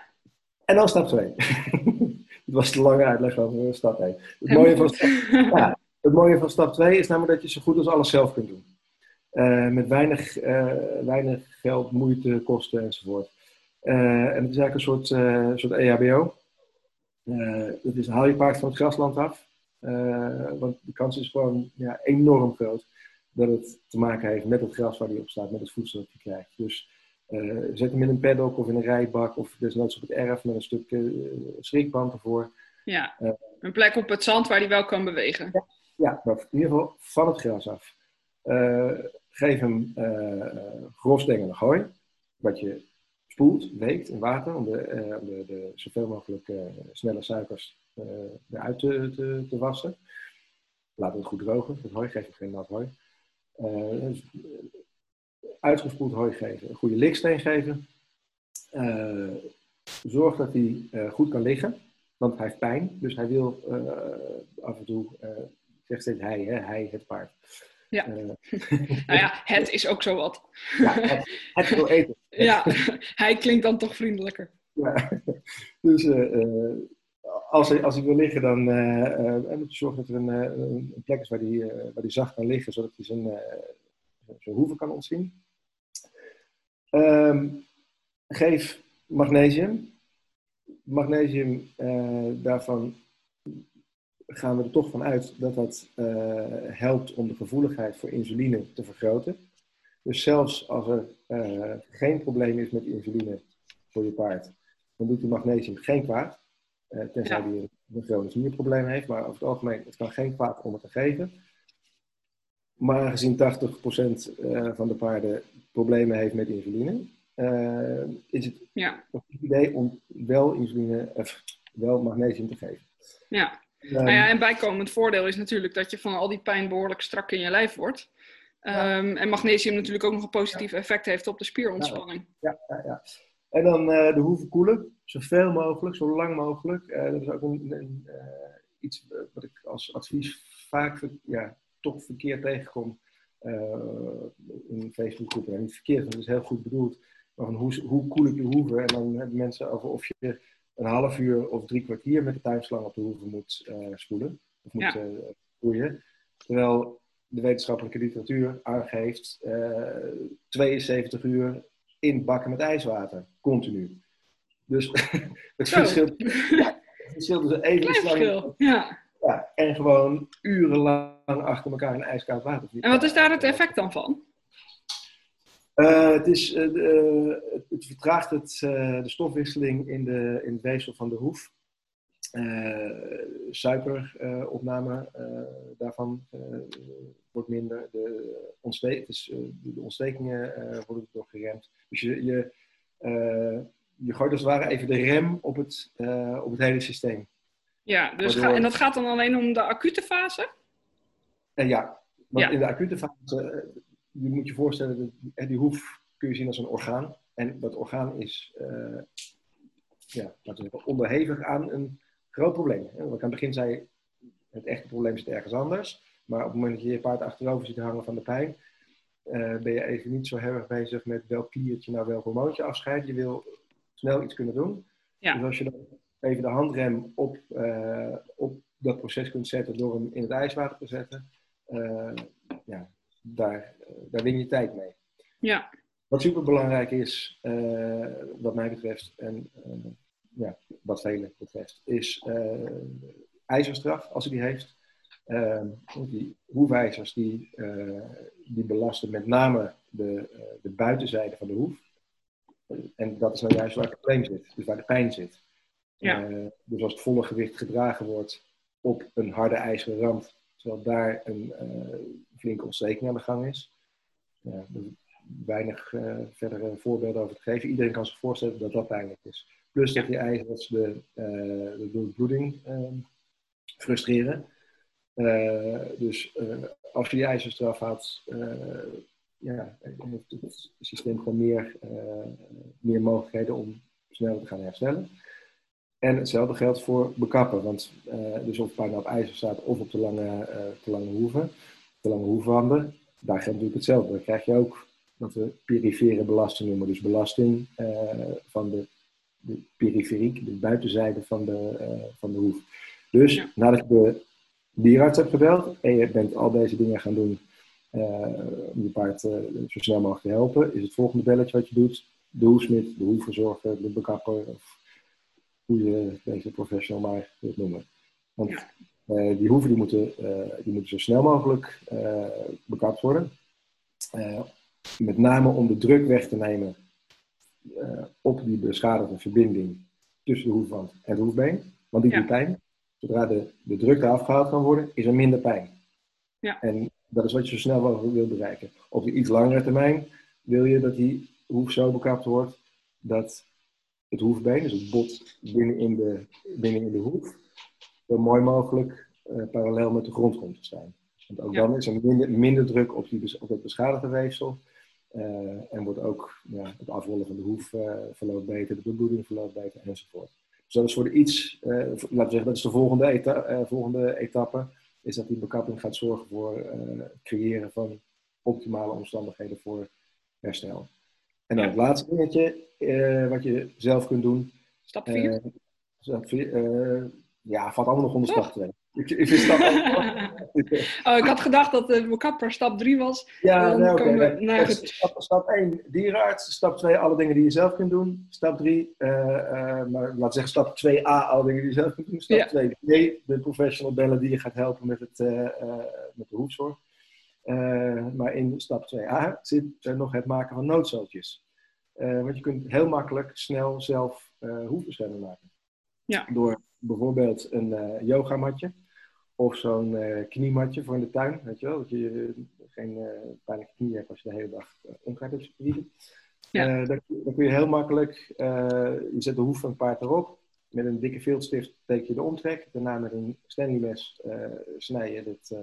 Speaker 2: En dan stap 2. [LAUGHS] Het was te lange uitleg over stap 1. Het mooie, van stap, ja, het mooie van stap 2 is namelijk dat je zo goed als alles zelf kunt doen. met weinig, weinig geld, moeite, kosten enzovoort. Uh, en het is eigenlijk een soort, soort EHBO. Uh, dat is haal je paard van het grasland af. want de kans is gewoon ja, enorm groot dat het te maken heeft met het gras waar hij op staat, met het voedsel dat hij krijgt. Dus zet hem in een paddock of in een rijbak of desnoods op het erf met een stuk schrikband ervoor.
Speaker 1: Ja, een plek op het zand waar hij wel kan bewegen.
Speaker 2: Ja, ja maar in ieder geval van het gras af. geef hem grofstengelig gooi, wat je spoelt, weekt in water om de, uh, de, de, zoveel mogelijk uh, snelle suikers eruit te, te, te, wassen. Laat het goed drogen, het hooi, geef je geen nat hooi. Dus, uitgespoeld hooi geven, een goede liksteen geven. zorg dat hij goed kan liggen, want hij heeft pijn. Dus hij wil af en toe, zegt steeds hij, hè, hij het paard.
Speaker 1: Ja. [LAUGHS] Nou ja, het is ook zo wat. [LAUGHS]
Speaker 2: Ja, het, het wil eten. [LAUGHS]
Speaker 1: ja, hij klinkt dan toch vriendelijker.
Speaker 2: Ja. Dus als, hij, als hij wil liggen, dan moet je zorgen dat er een, een plek is waar hij, waar hij zacht kan liggen, zodat hij zijn, zijn hoeven kan ontzien. Um, geef magnesium. Magnesium, daarvan gaan we er toch van uit dat dat uh, helpt om de gevoeligheid voor insuline te vergroten. Dus zelfs als er uh, geen probleem is met insuline voor je paard, dan doet die magnesium geen kwaad. Uh, tenzij ja. hij een chronisch nierprobleem heeft. Maar over het algemeen, het kan geen kwaad om het te geven. Maar aangezien 80% van de paarden problemen heeft met insuline, is het ja. een goed idee om wel, insuline, wel magnesium te geven.
Speaker 1: Ja, nou ja, en bijkomend voordeel is natuurlijk dat je van al die pijn behoorlijk strak in je lijf wordt. Um, En magnesium natuurlijk ook nog een positief effect heeft op de spierontspanning.
Speaker 2: Ja, ja, ja. En dan uh, de hoeven koelen, zoveel mogelijk, zo lang mogelijk. Uh, dat is ook een, een uh, iets wat ik als advies vaak ja, toch verkeerd tegenkom in Facebookgroepen. En niet verkeerd, want het is heel goed bedoeld. Maar van hoe, hoe koel ik je hoeven? En dan hebben mensen over of je een half uur of drie kwartier met de tuinslang op de hoeve moet uh, spoelen. Of moet ja. uh, Terwijl de wetenschappelijke literatuur aangeeft uh, eh, 72 uur in bakken met ijswater. Continu. Dus [LAUGHS] het [LAUGHS] verschil, ja, het verschil tussen even lang... Ja. Ja. En gewoon urenlang achter elkaar in ijskoud water.
Speaker 1: En wat is daar het effect dan van?
Speaker 2: Uh, het, is, uh, het vertraagt het, de stofwisseling in, de, in het weefsel van de hoef. suikeropname daarvan wordt minder. De, ontste dus, de ontstekingen worden door geremd. Dus je, je, je gooit als het ware even de rem op het, op het hele systeem.
Speaker 1: Ja, dus Waardoor... en dat gaat dan alleen om de acute fase?
Speaker 2: ja, want ja. in de acute fase je moet je voorstellen, dat die hoef kun je zien als een orgaan. En dat orgaan is uh, ja, laten we zeggen, onderhevig aan een groot probleem. Want aan het begin zei het echte probleem zit ergens anders. Maar op het moment dat je je paard achterover ziet hangen van de pijn, uh, ben je even niet zo heel erg bezig met welk kliertje nou welk hormoontje afscheidt. Je wil snel iets kunnen doen. Ja. Dus als je dan even de handrem op, uh, op dat proces kunt zetten door hem in het ijswater te zetten, ja, daar, eh, daar win je tijd mee.
Speaker 1: Ja.
Speaker 2: Wat super belangrijk is, wat mij betreft, en ja, wat velen betreft, is ijzerstraf, als hij die heeft. die hoefijzers die, die belasten met name de, de buitenzijde van de hoef. En dat is nou juist waar het probleem zit, dus waar de pijn zit. Ja. dus als het volle gewicht gedragen wordt op een harde ijzeren rand, terwijl daar een flinke ontsteking aan de gang is. Ja, weinig uh, verdere voorbeelden over te geven. Iedereen kan zich voorstellen dat dat pijnlijk is. Plus dat die ijzers de, de bloeding uh, frustreren. Eh, dus als je die ijzers eraf haalt, ja, heeft het systeem gewoon meer, meer mogelijkheden om sneller te gaan herstellen. En hetzelfde geldt voor bekappen. Want dus of het bijna op ijzer staat of op de lange, te lange hoeven de lange hoefwanden. Daar geldt natuurlijk hetzelfde. Dan krijg je ook wat we perifere belasting noemen. Dus belasting uh, van de, de periferiek, de buitenzijde van de, uh, van de hoef. Dus nadat je de dierarts hebt gebeld en je bent al deze dingen gaan doen uh, om je paard zo snel mogelijk te helpen, is het volgende belletje wat je doet de hoefsmid, de hoefverzorger, de bekapper of hoe je deze professional maar wilt noemen. Want uh, die hoeven die moeten, uh, die moeten zo snel mogelijk uh, bekapt worden. met name om de druk weg te nemen op die beschadigde verbinding tussen de hoefwand en de hoefbeen. Want die ja. doet pijn. Zodra de, de druk eraf gehaald kan worden, is er minder pijn.
Speaker 1: Ja.
Speaker 2: En dat is wat je zo snel mogelijk wil bereiken. Op de iets langere termijn wil je dat die hoef zo bekapt wordt dat het hoefbeen, dus het bot binnenin de, binnenin de hoef, zo mooi mogelijk parallel met de grond komt te staan. Want ook dan is er minder, minder druk op, die, op het beschadigde weefsel. en wordt ook ja, het afrollen van de hoef verloopt beter, de bebloeding verloopt beter enzovoort. Dus dat is voor de iets, laten we zeggen, dat is de volgende, eta volgende etappe is dat die bekapping gaat zorgen voor het creëren van optimale omstandigheden voor herstel. En dan het laatste dingetje uh, wat je zelf kunt doen.
Speaker 1: Stap 4?
Speaker 2: Uh, ja, valt allemaal nog onder stap 2.
Speaker 1: Ik, ik, stap [LAUGHS] [LAUGHS] oh, ik had gedacht dat de kapper stap 3 was.
Speaker 2: Ja, nee, oké. Okay. Nee, stap, stap 1, dierenarts. Stap 2, alle dingen die je zelf kunt doen. Stap 3, uh, uh, maar laat zeggen stap 2a, alle dingen die je zelf kunt doen. Stap ja. 2b, de professional bellen die je gaat helpen met, het, uh, met de hoefzorg. Maar in stap 2a zit er nog het maken van noodzootjes. want je kunt heel makkelijk snel zelf hoefbescherming maken.
Speaker 1: Ja.
Speaker 2: Door bijvoorbeeld een yogamatje of zo'n uh, kniematje voor in de tuin, weet je wel. Dat je uh, geen uh, pijnlijke knie hebt als je de hele dag uh, onkruid hebt. Ja. Dan, dan, kun je heel makkelijk, je zet de hoef van het paard erop. Met een dikke viltstift teken je de omtrek. Daarna met een stanleymes snij je dit,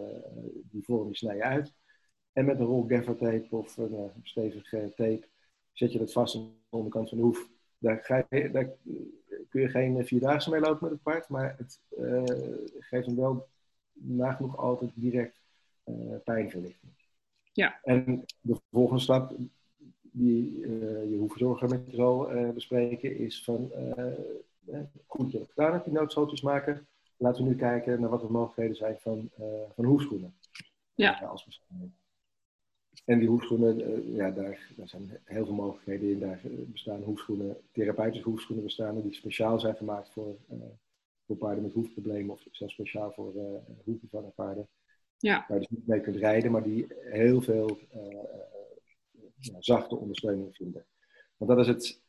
Speaker 2: die vorm die snij je uit. En met een rol gaffer tape of een stevige tape zet je dat vast aan de onderkant van de hoef. Daar, ga je, daar kun je geen vierdaagse mee lopen met het paard, maar het geeft hem wel nagenoeg altijd direct uh, pijnverlichting.
Speaker 1: Ja.
Speaker 2: En de volgende stap die uh, je hoefverzorger met je zal uh, bespreken is van goed je gedaan hebt, die noodstootjes maken. Laten we nu kijken naar wat de mogelijkheden zijn van, van hoefschoenen.
Speaker 1: Ja.
Speaker 2: Als en die hoefschoenen, ja, daar, daar zijn heel veel mogelijkheden in. Daar bestaan hoefschoenen, therapeutische hoefschoenen bestaan die speciaal zijn gemaakt voor, voor paarden met hoefproblemen of zelfs speciaal voor uh, paarden.
Speaker 1: Ja.
Speaker 2: Waar je dus niet mee kunt rijden, maar die heel veel uh, ja, zachte ondersteuning vinden. Want dat is het, uh,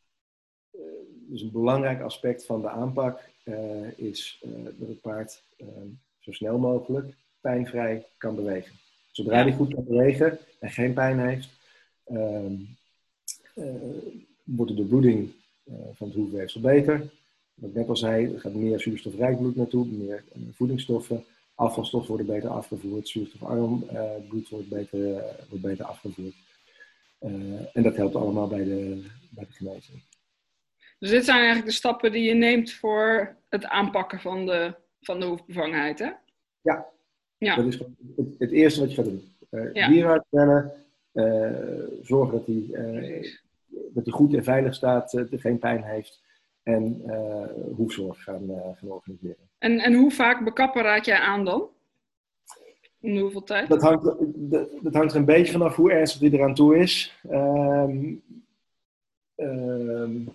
Speaker 2: dus een belangrijk aspect van de aanpak, is dat het paard zo snel mogelijk pijnvrij kan bewegen. Zodra hij goed kan bewegen en geen pijn heeft, ehm, wordt de bloeding van het hoefweefsel beter wat ik net al zei, er gaat meer zuurstofrijk bloed naartoe, meer voedingsstoffen. Afvalstoffen worden beter afgevoerd, zuurstofarm bloed wordt beter, wordt beter afgevoerd. en dat helpt allemaal bij de, bij de genezing.
Speaker 1: Dus dit zijn eigenlijk de stappen die je neemt voor het aanpakken van de, van de hoefbevangenheid, hè?
Speaker 2: Ja. ja. Dat is het, het eerste wat je gaat doen. Uh, ja. Dierenarts bellen, zorgen dat hij, dat hij goed en veilig staat, uh, geen pijn heeft en hoefzorg gaan, gaan organiseren.
Speaker 1: En, en hoe vaak bekappen raad jij aan dan? Om hoeveel tijd?
Speaker 2: Dat hangt, dat, dat hangt er een beetje vanaf hoe ernstig die eraan toe is. Um, um,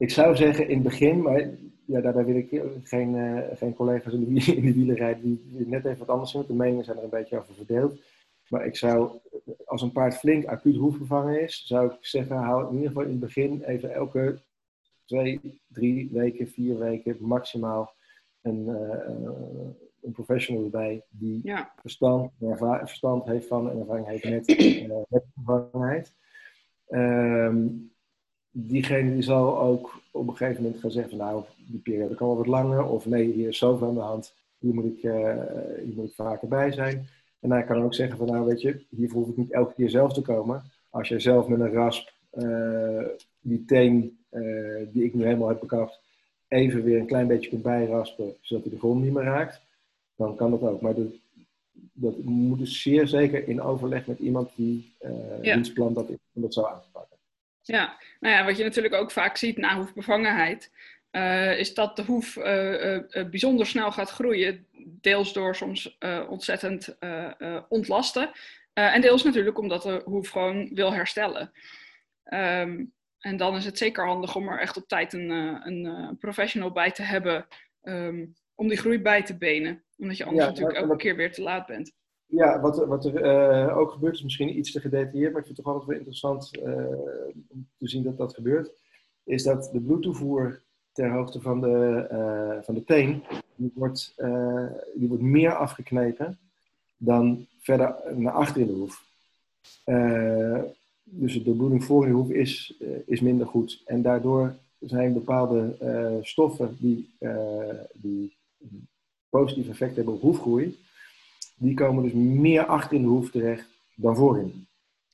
Speaker 2: ik zou zeggen in het begin, maar ja, daarbij wil ik geen, uh, geen collega's in de, in de die, net even wat anders doen. De meningen zijn er een beetje over verdeeld. Maar ik zou, als een paard flink acuut hoefbevangen is, zou ik zeggen, hou in ieder geval in het begin even elke twee, drie weken, vier weken maximaal een, uh, een professional erbij die
Speaker 1: ja.
Speaker 2: verstand, verstand heeft van en ervaring heeft met, uh, met vervangenheid. Um, diegene die zal ook op een gegeven moment gaan zeggen van nou, die periode kan wel wat langer of nee, hier is zoveel aan de hand, hier moet ik, uh, hier moet ik vaker bij zijn. En hij kan ook zeggen van nou weet je, hiervoor hoef ik niet elke keer zelf te komen. Als jij zelf met een rasp uh, die teen uh, die ik nu helemaal heb bekapt, even weer een klein beetje kunt bijraspen, zodat hij de grond niet meer raakt, dan kan dat ook. Maar dat, dat moet dus zeer zeker in overleg met iemand die uh, ja. plan dat, om dat zo aan te pakken.
Speaker 1: Ja, nou ja, wat je natuurlijk ook vaak ziet na hoefbevangenheid, uh, is dat de hoef uh, uh, bijzonder snel gaat groeien. Deels door soms ontzettend ontlasten. en deels natuurlijk omdat de hoef gewoon wil herstellen. Um, en dan is het zeker handig om er echt op tijd een, eh, een, eh, professional bij te hebben um, om die groei bij te benen. Omdat je anders natuurlijk elke keer weer te laat bent.
Speaker 2: Ja, wat, wat er uh, ook gebeurt is misschien iets te gedetailleerd, maar ik vind het toch altijd wel interessant uh, om te zien dat dat gebeurt. Is dat de bloedtoevoer ter hoogte van de, uh, van de teen, die wordt, die wordt meer afgeknepen dan verder naar achter in de hoef dus de bloeding voor in de hoef is, is minder goed. En daardoor zijn bepaalde stoffen die, die positief effect hebben op hoefgroei, die komen dus meer achter in de hoef terecht dan voorin.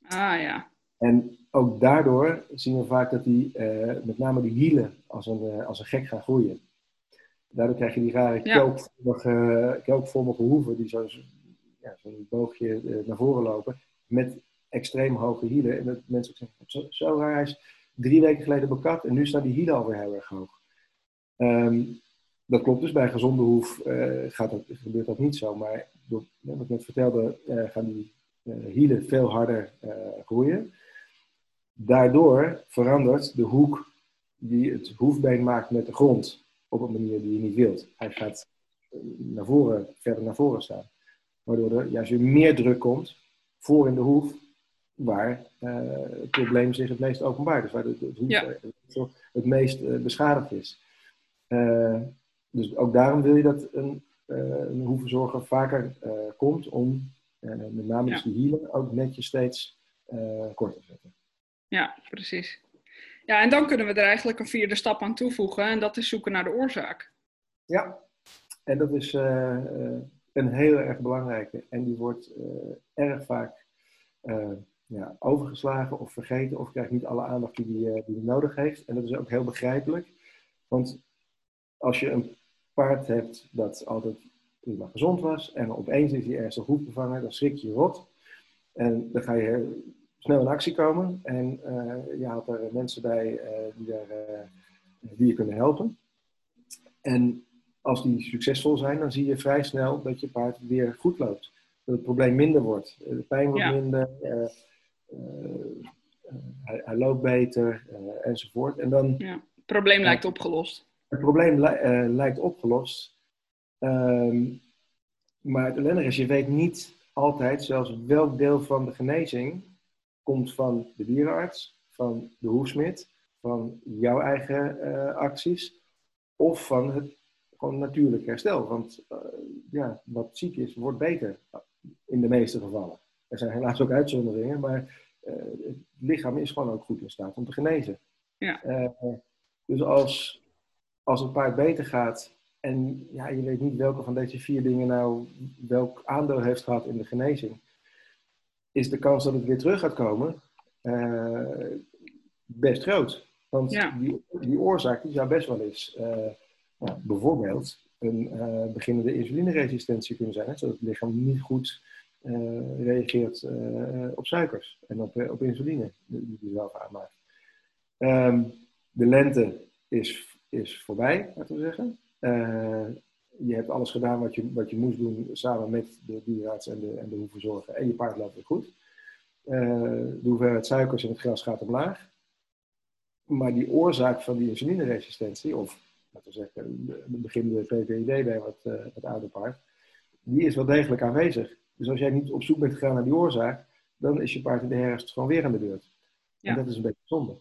Speaker 1: Ah ja.
Speaker 2: En ook daardoor zien we vaak dat die, uh, met name die hielen, als een, uh, als een gek gaan groeien. Daardoor krijg je die rare ja. kelkvormige, kelkvormige hoeven die zo'n ja, zo boogje uh, naar voren lopen. Met extreem hoge hielen. En dat mensen ook zeggen, zo, zo raar, hij is drie weken geleden bekat en nu staan die hielen alweer heel erg hoog. Um, dat klopt dus, bij een gezonde hoef gaat dat, gebeurt dat niet zo. Maar door, wat ik net vertelde, gaan die hielen veel harder groeien. Daardoor verandert de hoek die het hoefbeen maakt met de grond op een manier die je niet wilt. Hij gaat naar voren, verder naar voren staan. Waardoor er juist weer meer druk komt voor in de hoef, waar uh, het probleem zich het meest openbaart. Dus waar de, de hoef ja. het meest uh, beschadigd is. Uh, dus ook daarom wil je dat een, een hoeverzorger vaker komt om met name ja. dus de hielen ook netjes steeds kort te zetten.
Speaker 1: Ja, precies. Ja, en dan kunnen we er eigenlijk een vierde stap aan toevoegen en dat is zoeken naar de oorzaak.
Speaker 2: Ja, en dat is uh, een heel erg belangrijke en die wordt uh, erg vaak uh, ja, overgeslagen of vergeten of krijgt niet alle aandacht die die, die nodig heeft. En dat is ook heel begrijpelijk, want als je een paard hebt dat altijd prima gezond was en opeens is hij ernstig bevangen, dan schrik je rot. En dan ga je snel in actie komen. En uh, je haalt er mensen bij uh, die, daar, uh, die je kunnen helpen. En als die succesvol zijn, dan zie je vrij snel dat je paard weer goed loopt. Dat het probleem minder wordt. De pijn wordt minder. Hij, hij, loopt beter enzovoort. En dan,
Speaker 1: ja. Het probleem lijkt opgelost.
Speaker 2: Het probleem li lijkt opgelost. Um, maar het ellendige is, je weet niet altijd zelfs welk deel van de genezing komt van de dierenarts, van de hoefsmid, van jouw eigen uh, acties of van het gewoon natuurlijk herstel. Want uh, ja, wat ziek is, wordt beter in de meeste gevallen. Er zijn helaas ook uitzonderingen, maar uh, het lichaam is gewoon ook goed in staat om te genezen.
Speaker 1: Ja.
Speaker 2: dus als, als het paard beter gaat en ja, je weet niet welke van deze vier dingen nou welk aandeel heeft gehad in de genezing, is de kans dat het weer terug gaat komen uh, best groot. Want die, die oorzaak die zou best wel eens uh, bijvoorbeeld een uh, beginnende insulineresistentie kunnen zijn. Hè, zodat het lichaam niet goed reageert op suikers en op, op insuline die je zelf aanmaakt. Um, de lente is, is voorbij, laten we zeggen. je hebt alles gedaan wat je, wat je moest doen samen met de dierenarts en de, en de hoeverzorger. En je paard loopt weer goed. Uh, de hoeveelheid suikers in het gras gaat omlaag. Maar die oorzaak van die insulineresistentie, of laten we zeggen, de beginnende PPID bij wat, uh, het oude paard, die is wel degelijk aanwezig. Dus als jij niet op zoek bent gegaan naar die oorzaak, dan is je paard in de herfst gewoon weer aan de beurt. Ja. En dat is een beetje zonde.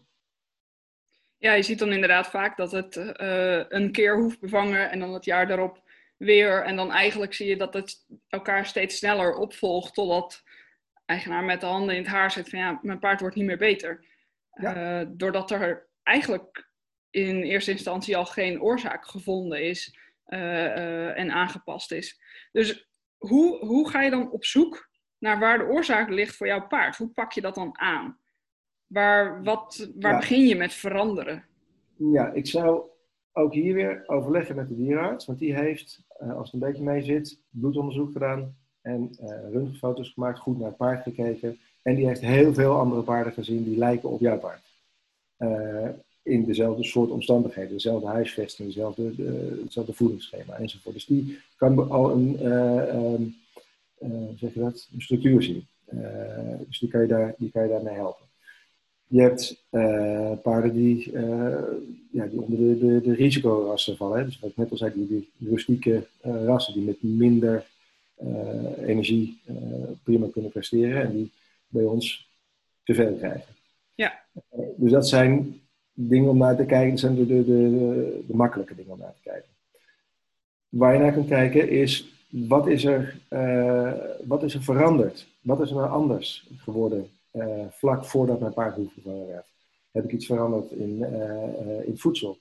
Speaker 1: Ja, je ziet dan inderdaad vaak dat het uh, een keer hoeft bevangen en dan het jaar daarop weer. En dan eigenlijk zie je dat het elkaar steeds sneller opvolgt totdat eigenaar met de handen in het haar zit van ja, mijn paard wordt niet meer beter. Ja. Uh, doordat er eigenlijk in eerste instantie al geen oorzaak gevonden is uh, uh, en aangepast is. Dus hoe, hoe ga je dan op zoek naar waar de oorzaak ligt voor jouw paard? Hoe pak je dat dan aan? Waar, wat, waar ja. begin je met veranderen?
Speaker 2: Ja, ik zou ook hier weer overleggen met de dierenarts, want die heeft, als het een beetje mee zit, bloedonderzoek gedaan, en uh, röntgenfoto's gemaakt, goed naar het paard gekeken. En die heeft heel veel andere paarden gezien die lijken op jouw paard. Uh, in dezelfde soort omstandigheden, dezelfde huisvesting, dezelfde, de, hetzelfde voedingsschema enzovoort. Dus die kan al een, uh, um, zeg je dat, een structuur zien. dus die kan, je daar, die kan je daarmee helpen. Je hebt paarden die, ja, die onder de, de, de risicorassen vallen. Hè? Dus wat ik net al zei, die, die rustieke rassen die met minder uh, energie uh, prima kunnen presteren en die bij ons te veel krijgen.
Speaker 1: Ja.
Speaker 2: Uh, dus dat zijn dingen om naar te kijken, dat zijn de, de, de, de, makkelijke dingen om naar te kijken. Waar je naar kunt kijken is, wat is er, wat is er veranderd? Wat is er nou anders geworden vlak voordat mijn paard hoefgevangen werd? Heb ik iets veranderd in, in voedsel?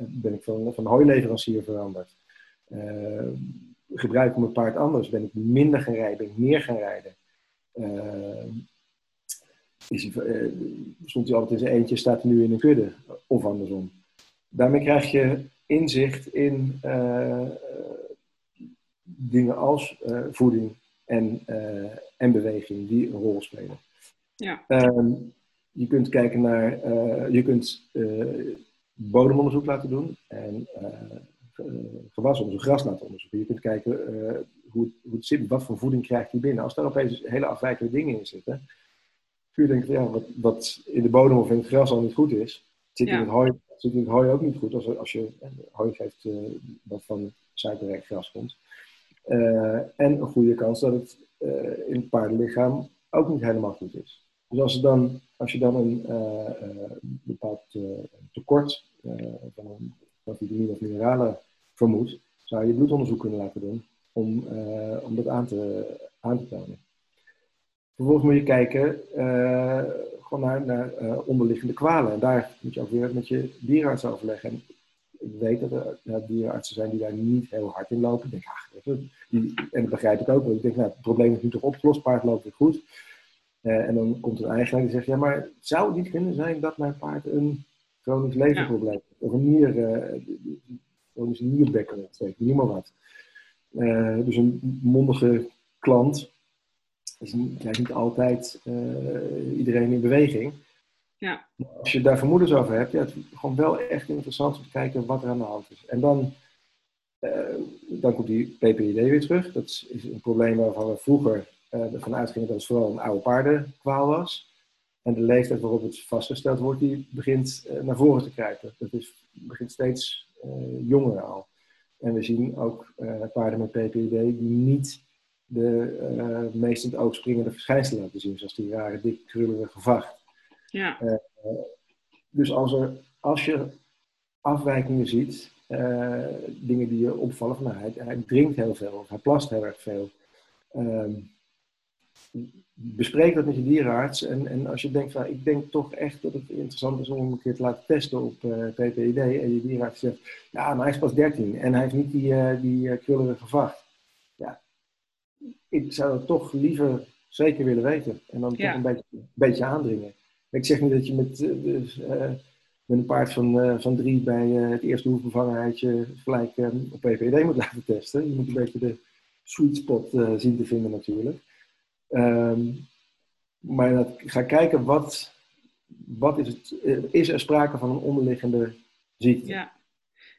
Speaker 2: ben ik van, van hooileverancier veranderd? gebruik ik mijn paard anders? Ben ik minder gaan rijden? Ben ik meer gaan rijden? is hij, stond hij altijd in zijn eentje, staat hij nu in een kudde? Of andersom. Daarmee krijg je inzicht in dingen als voeding en, en beweging die een rol spelen. Ja. Ehm, je kunt kijken naar, uh, je kunt uh, bodemonderzoek laten doen en uh, gewasonderzoek, gras laten onderzoeken. Je kunt kijken hoe, het, hoe het zit, wat voor voeding krijgt hij binnen. Als daar opeens hele afwijkende dingen in zitten, kun je denken, ja, wat, wat in de bodem of in het gras al niet goed is, zit, in, het hooi, zit in het hooi ook niet goed. Als, als je hooi geeft wat van suikerrijk gras komt. en een goede kans dat het in het paardenlichaam ook niet helemaal goed is. Dus als, dan, als je dan een uh, bepaald uh, tekort van, van vitamine of mineralen vermoedt, zou je bloedonderzoek kunnen laten doen om, om dat aan te, aan te tonen. Vervolgens moet je kijken gewoon naar, onderliggende kwalen. En daar moet je ook weer met je dierenarts overleggen. En ik weet dat er dierenartsen zijn die daar niet heel hard in lopen. Ik denk, ach, en dat begrijp ik ook. Want ik denk, nou, het probleem is nu toch opgelost, paard loopt goed. Uh, en dan komt een eigenaar die zegt, ja, maar zou het niet kunnen zijn dat mijn paard een chronisch leverprobleem heeft? Of een nier, uh, chronisch nierbekken ontsteekt, noem maar wat. Uh, dus een mondige klant is niet, krijgt niet altijd iedereen in beweging. Ja. als je daar vermoedens over hebt, ja, het is gewoon wel echt interessant om te kijken wat er aan de hand is. En dan, dan komt die PPID weer terug. Dat is, is een probleem waarvan we vroeger ervan uitgingen dat het vooral een oude paardenkwaal was. En de leeftijd waarop het vastgesteld wordt, die begint uh, naar voren te kruipen. Dat is, begint steeds uh, jonger al. En we zien ook paarden met PPID die niet de meest in het oog springende verschijnselen laten zien, zoals die rare, dik, krullige vacht. Ja. dus als, er, als je afwijkingen ziet, dingen die je opvallen, van nou, hij, hij drinkt heel veel of hij plast heel erg veel. Ehm, bespreek dat met je dierenarts. En, en als je denkt, van, ik denk toch echt dat het interessant is om hem een keer te laten testen op uh, eh, PPID. En je dierenarts zegt, ja, maar hij is pas 13 en hij heeft niet die, uh, die uh, krullige vacht. Ja, ik zou het toch liever zeker willen weten. En dan toch een beetje, een beetje aandringen. Ik zeg niet dat je met, dus, met een paard van, van drie bij het eerste hoefbevangenheidje gelijk op PPD moet laten testen. Je moet een beetje de sweet spot zien te vinden natuurlijk. Um, maar dat, ga kijken wat, wat is het, is er sprake van een onderliggende ziekte.
Speaker 1: Ja,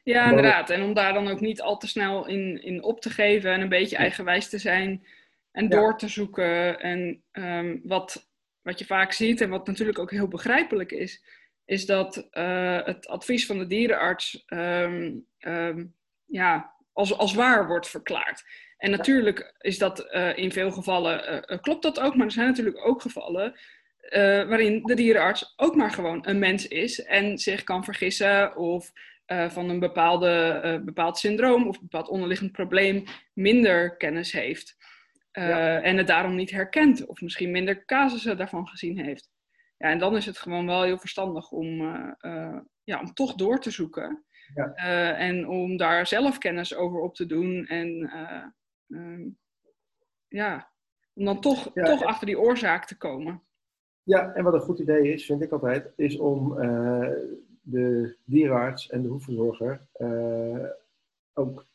Speaker 1: ja inderdaad. En om daar dan ook niet al te snel in, in op te geven en een beetje eigenwijs te zijn en door te zoeken. En um, wat, wat je vaak ziet en wat natuurlijk ook heel begrijpelijk is, is dat uh, het advies van de dierenarts um, ja, als, als waar wordt verklaard. En natuurlijk is dat uh, in veel gevallen, uh, klopt dat ook, maar er zijn natuurlijk ook gevallen waarin de dierenarts ook maar gewoon een mens is en zich kan vergissen of van een bepaalde, bepaald syndroom of een bepaald onderliggend probleem minder kennis heeft. En het daarom niet herkent of misschien minder casussen daarvan gezien heeft. Ja, en dan is het gewoon wel heel verstandig om, ja, om toch door te zoeken. Ja. en om daar zelf kennis over op te doen en Ehm, ja, om dan toch, toch achter die oorzaak te komen.
Speaker 2: Ja, en wat een goed idee is, vind ik altijd, is om uh, de dierenarts en de hoefverzorger uh, ook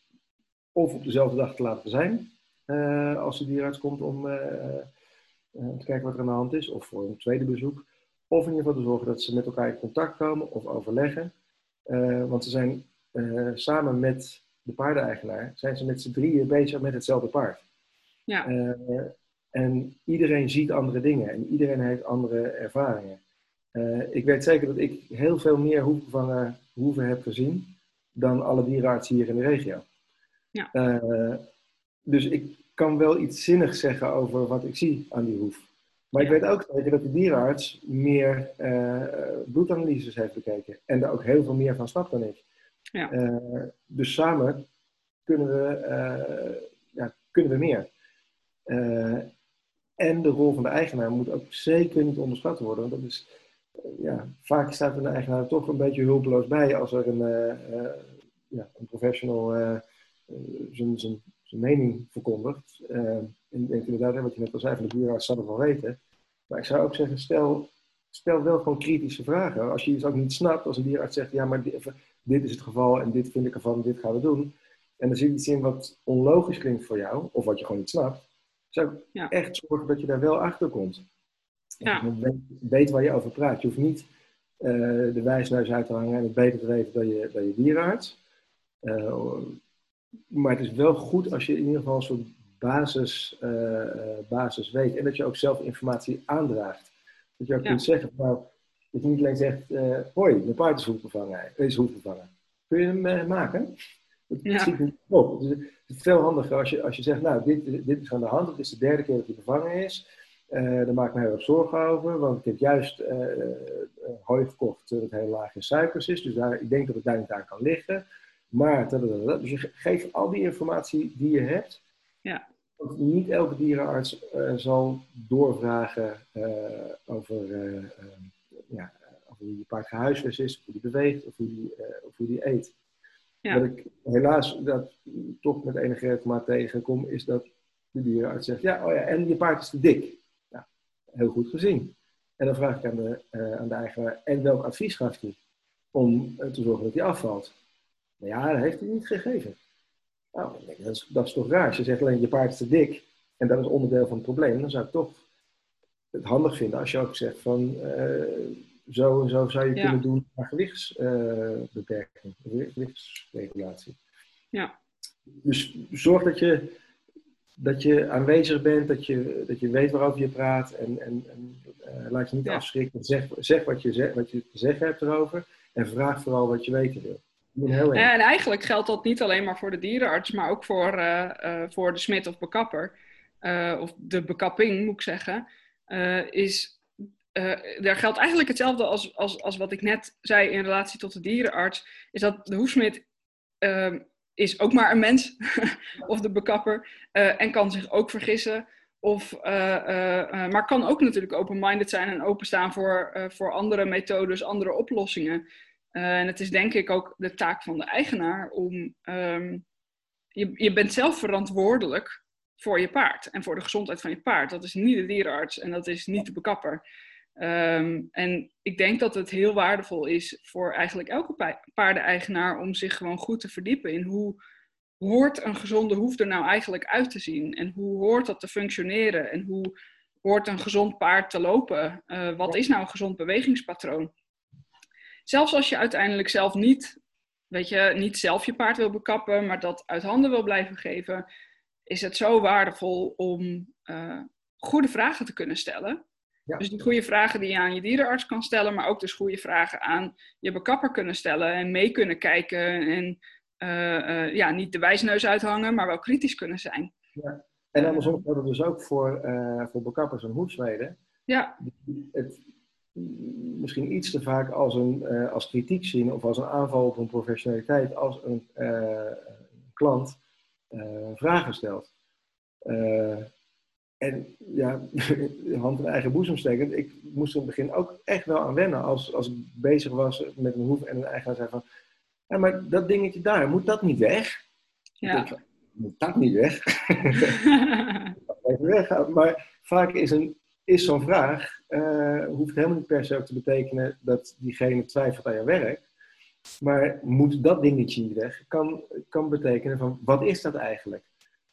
Speaker 2: of op dezelfde dag te laten zijn, uh, als de dierenarts komt om te kijken wat er aan de hand is, of voor een tweede bezoek. Of in ieder geval te zorgen dat ze met elkaar in contact komen of overleggen. want ze zijn samen met de paardeneigenaar, zijn ze met z'n drieën bezig met hetzelfde paard. Ja. Uh, en iedereen ziet andere dingen en iedereen heeft andere ervaringen. Uh, ik weet zeker dat ik heel veel meer hoefgevangen hoeven heb gezien dan alle dierenartsen hier in de regio. Ja. Uh, dus ik kan wel iets zinnigs zeggen over wat ik zie aan die hoef. Maar ik weet ook zeker dat de dierenarts meer bloedanalyses heeft bekeken. En daar ook heel veel meer van snapt dan ik. Ja. Uh, dus samen kunnen we, uh, ja, kunnen we meer. Uh, en de rol van de eigenaar moet ook zeker niet onderschat worden. Want dat is, ja, vaak staat een eigenaar toch een beetje hulpeloos bij als er een, ja, een professional zijn, zijn, mening verkondigt. en ik denk inderdaad, wat je net al zei, van de dierenarts zal wel weten. Maar ik zou ook zeggen, stel, stel wel gewoon kritische vragen. Als je iets ook niet snapt, als een dierenarts zegt, ja, maar dit, is het geval en dit vind ik ervan, dit gaan we doen. En er zit iets in wat onlogisch klinkt voor jou, of wat je gewoon niet snapt, zou ik echt zorgen dat je daar wel achter komt. Ja. Weet, weet, waar je over praat. Je hoeft niet uh, de wijsneus uit te hangen en het beter te weten dan je, dan je dierenarts. Uh, maar het is wel goed als je in ieder geval een soort basis, uh, basis weet. En dat je ook zelf informatie aandraagt. Dat je ook kunt zeggen, nou, dat je niet alleen zegt, hoi, mijn paard is hoefbevangen. Is hoefbevangen. Kun je hem maken? Dat ja. schiet niet op. Dus het is veel handiger als je, als je zegt, nou, dit, dit is aan de hand. Het is de derde keer dat hij bevangen is. Uh, daar maak ik me heel erg zorgen over, want ik heb juist uh, hooi gekocht dat heel laag in suikers is. Dus daar, ik denk dat het daar niet aan kan liggen. Maar, dus je geeft al die informatie die je hebt. Ja. Want niet elke dierenarts zal doorvragen over, ja, over hoe je paard gehuisvest is, of hoe die beweegt, of hoe die, of hoe die eet. Ja. Wat ik helaas dat toch met enige regelmaat tegenkom, is dat de dierenarts zegt, ja, oh ja, en je paard is te dik. Ja, heel goed gezien. En dan vraag ik aan de, uh, aan de eigenaar, en welk advies gaf hij om uh, te zorgen dat hij afvalt? Nou ja, dat heeft hij niet gegeven. Nou, dat is, dat is toch raar. Als je zegt alleen je paard is te dik en dat is onderdeel van het probleem, dan zou ik toch het handig vinden als je ook zegt van uh, zo en zo zou je kunnen doen naar gewichtsbeperking, uh, gewichtsregulatie. Ja. Dus zorg dat je, dat je aanwezig bent, dat je, dat je weet waarover je praat en, en, en uh, laat je niet afschrikken. Zeg, zeg, wat, je zeg wat je te zeggen hebt erover en vraag vooral wat je weten wil.
Speaker 1: Heel ja, en eigenlijk geldt dat niet alleen maar voor de dierenarts, maar ook voor, voor de smid of bekapper. of de bekapping, moet ik zeggen. Is uh, daar geldt eigenlijk hetzelfde als, als, als wat ik net zei in relatie tot de dierenarts. Is dat de hoefsmid uh, is ook maar een mens, [LAUGHS] of de bekapper, uh, en kan zich ook vergissen. Of, maar kan ook natuurlijk open-minded zijn en openstaan voor, voor andere methodes, andere oplossingen. en het is denk ik ook de taak van de eigenaar om. Um, je, je bent zelf verantwoordelijk voor je paard en voor de gezondheid van je paard. Dat is niet de dierenarts en dat is niet de bekapper. Um, en ik denk dat het heel waardevol is voor eigenlijk elke paardeneigenaar om zich gewoon goed te verdiepen in hoe hoort een gezonde hoef er nou eigenlijk uit te zien en hoe hoort dat te functioneren en hoe hoort een gezond paard te lopen? Uh, wat is nou een gezond bewegingspatroon? Zelfs als je uiteindelijk zelf niet, weet je, niet zelf je paard wil bekappen, maar dat uit handen wil blijven geven, is het zo waardevol om uh, goede vragen te kunnen stellen dus die goede vragen die je aan je dierenarts kan stellen, maar ook dus goede vragen aan je bekapper kunnen stellen en mee kunnen kijken en uh, uh, ja, niet de wijsneus uithangen, maar wel kritisch kunnen zijn. Ja.
Speaker 2: En andersom geldt het dus ook voor, voor bekappers en hoefsmeden. Ja. Het misschien iets te vaak als, een, als kritiek zien of als een aanval op hun professionaliteit als een klant vragen stelt. En ja, [LAUGHS] hand in eigen boezem stekend. Ik moest er in het begin ook echt wel aan wennen. Als, als ik bezig was met een hoef en een eigenaar zei van... Ja, maar dat dingetje daar, moet dat niet weg? Ja. moet dat niet weg? [LAUGHS] Even weg. Maar vaak is, een, is zo'n vraag... Uh, hoeft helemaal niet per se ook te betekenen dat diegene twijfelt aan je werk. Maar moet dat dingetje niet weg? Kan, kan betekenen van, wat is dat eigenlijk?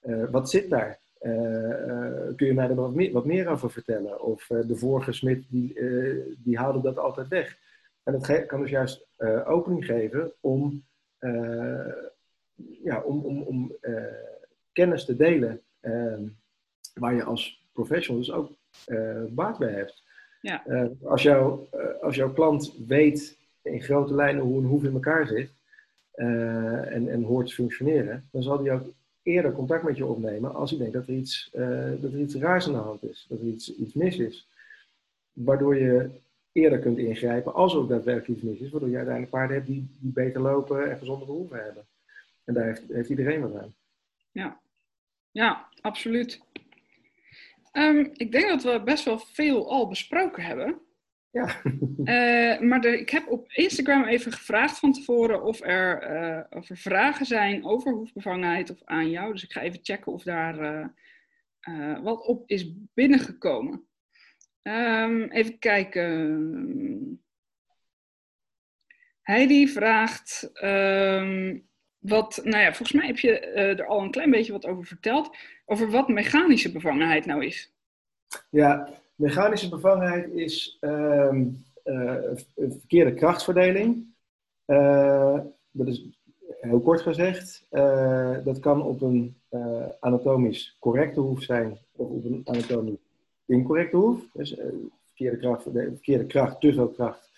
Speaker 2: Uh, wat zit daar? Eh, eh, kun je mij er wat meer, wat meer over vertellen? Of eh, de vorige smid, die, die haalde dat altijd weg. En dat kan dus juist opening geven om, ja, om, om, om kennis te delen ehm, waar je als professional dus ook baat bij hebt. Ja. als, jou, als jouw klant weet in grote lijnen hoe een hoef in elkaar zit en, en hoort te functioneren, dan zal die ook eerder contact met je opnemen als hij denkt dat er iets, uh, dat er iets raars aan de hand is, dat er iets, iets mis is. Waardoor je eerder kunt ingrijpen als er ook daadwerkelijk iets mis is, waardoor je uiteindelijk paarden hebt die, die beter lopen en gezonde behoeften hebben. En daar heeft, heeft iedereen wat aan.
Speaker 1: Ja, ja absoluut. Um, ik denk dat we best wel veel al besproken hebben.
Speaker 2: Ja.
Speaker 1: Uh, maar ik heb op Instagram even gevraagd van tevoren of er, uh, of er vragen zijn over hoefbevangenheid of aan jou. Dus ik ga even checken of daar uh, wat op is binnengekomen. Um, even kijken. Heidi vraagt. Um, wat, nou ja, volgens mij heb je er al een klein beetje wat over verteld. Over wat mechanische bevangenheid nou is.
Speaker 2: Ja, Mechanische bevangenheid is uh, een verkeerde krachtverdeling. Uh, dat is heel kort gezegd. Uh, dat kan op een anatomisch correcte hoef zijn of op een anatomisch incorrecte hoef. Dus verkeerde, kracht, verkeerde kracht, te veel kracht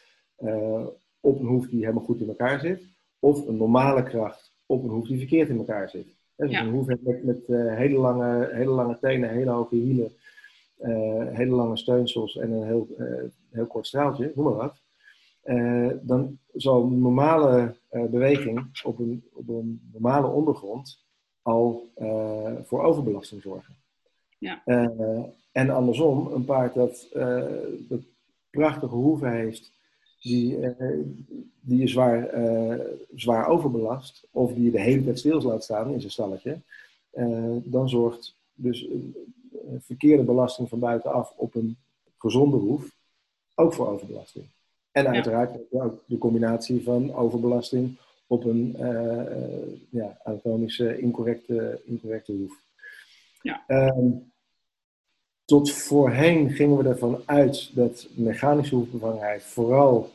Speaker 2: op een hoef die helemaal goed in elkaar zit. Of een normale kracht op een hoef die verkeerd in elkaar zit. Dus ja. een hoef met, met hele, lange, hele lange tenen, hele hoge hielen hele lange steunsels en een heel, uh, heel kort straaltje, noem maar wat. Uh, dan zal een normale beweging op een, op een normale ondergrond al voor overbelasting zorgen.
Speaker 1: Ja.
Speaker 2: en andersom, een paard dat, dat prachtige hoeven heeft, die, die je zwaar, zwaar overbelast, of die je de hele tijd stil laat staan in zijn stalletje, dan zorgt dus eh, verkeerde belasting van buitenaf op een gezonde hoef ook voor overbelasting. En uiteraard ook de combinatie van overbelasting op een uh, ja, anatomische incorrecte, incorrecte hoef.
Speaker 1: Ja.
Speaker 2: Um, tot voorheen gingen we ervan uit dat mechanische hoefbevangenheid vooral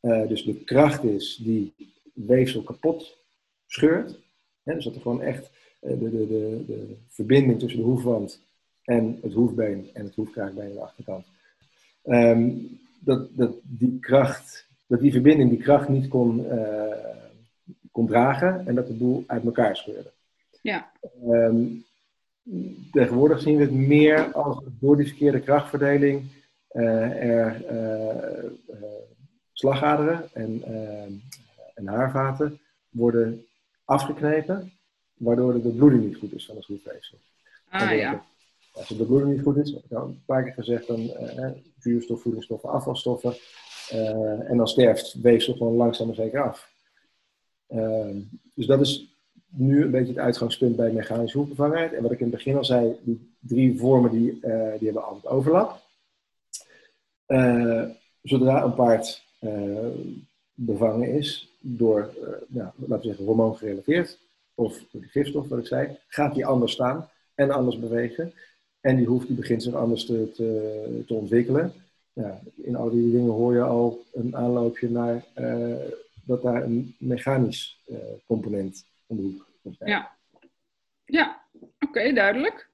Speaker 2: uh, dus de kracht is die weefsel kapot scheurt. dus dat er gewoon echt de, de, de, de verbinding tussen de hoefwand en het hoefbeen en het hoefkraakbeen aan de achterkant. Um, dat, dat die kracht, dat die verbinding die kracht niet kon, uh, kon dragen en dat het boel uit elkaar scheurde.
Speaker 1: Ja.
Speaker 2: Um, tegenwoordig zien we het meer als door die verkeerde krachtverdeling uh, er uh, slagaderen en, ehm, en haarvaten worden afgeknepen, waardoor de bloeding niet goed is van het hoefweefsel.
Speaker 1: Ah ja.
Speaker 2: Als de bloeding niet goed is, heb ik al een paar keer gezegd, dan uh, vuurstof, voedingsstoffen, afvalstoffen. Uh, en dan sterft weefsel gewoon langzaam maar zeker af. Uh, dus dat is nu een beetje het uitgangspunt bij mechanische hoefbevangenheid. En wat ik in het begin al zei, die drie vormen die, die hebben altijd overlap. zodra een paard bevangen is door, nou, laten we zeggen, hormoon gerelateerd, of door die gifstof, wat ik zei, gaat die anders staan en anders bewegen. En die hoeft die begint zich anders te, te, te ontwikkelen. Ja, in al die dingen hoor je al een aanloopje naar uh, dat daar een mechanisch uh, component om de hoek komt.
Speaker 1: Ja, ja. oké, duidelijk.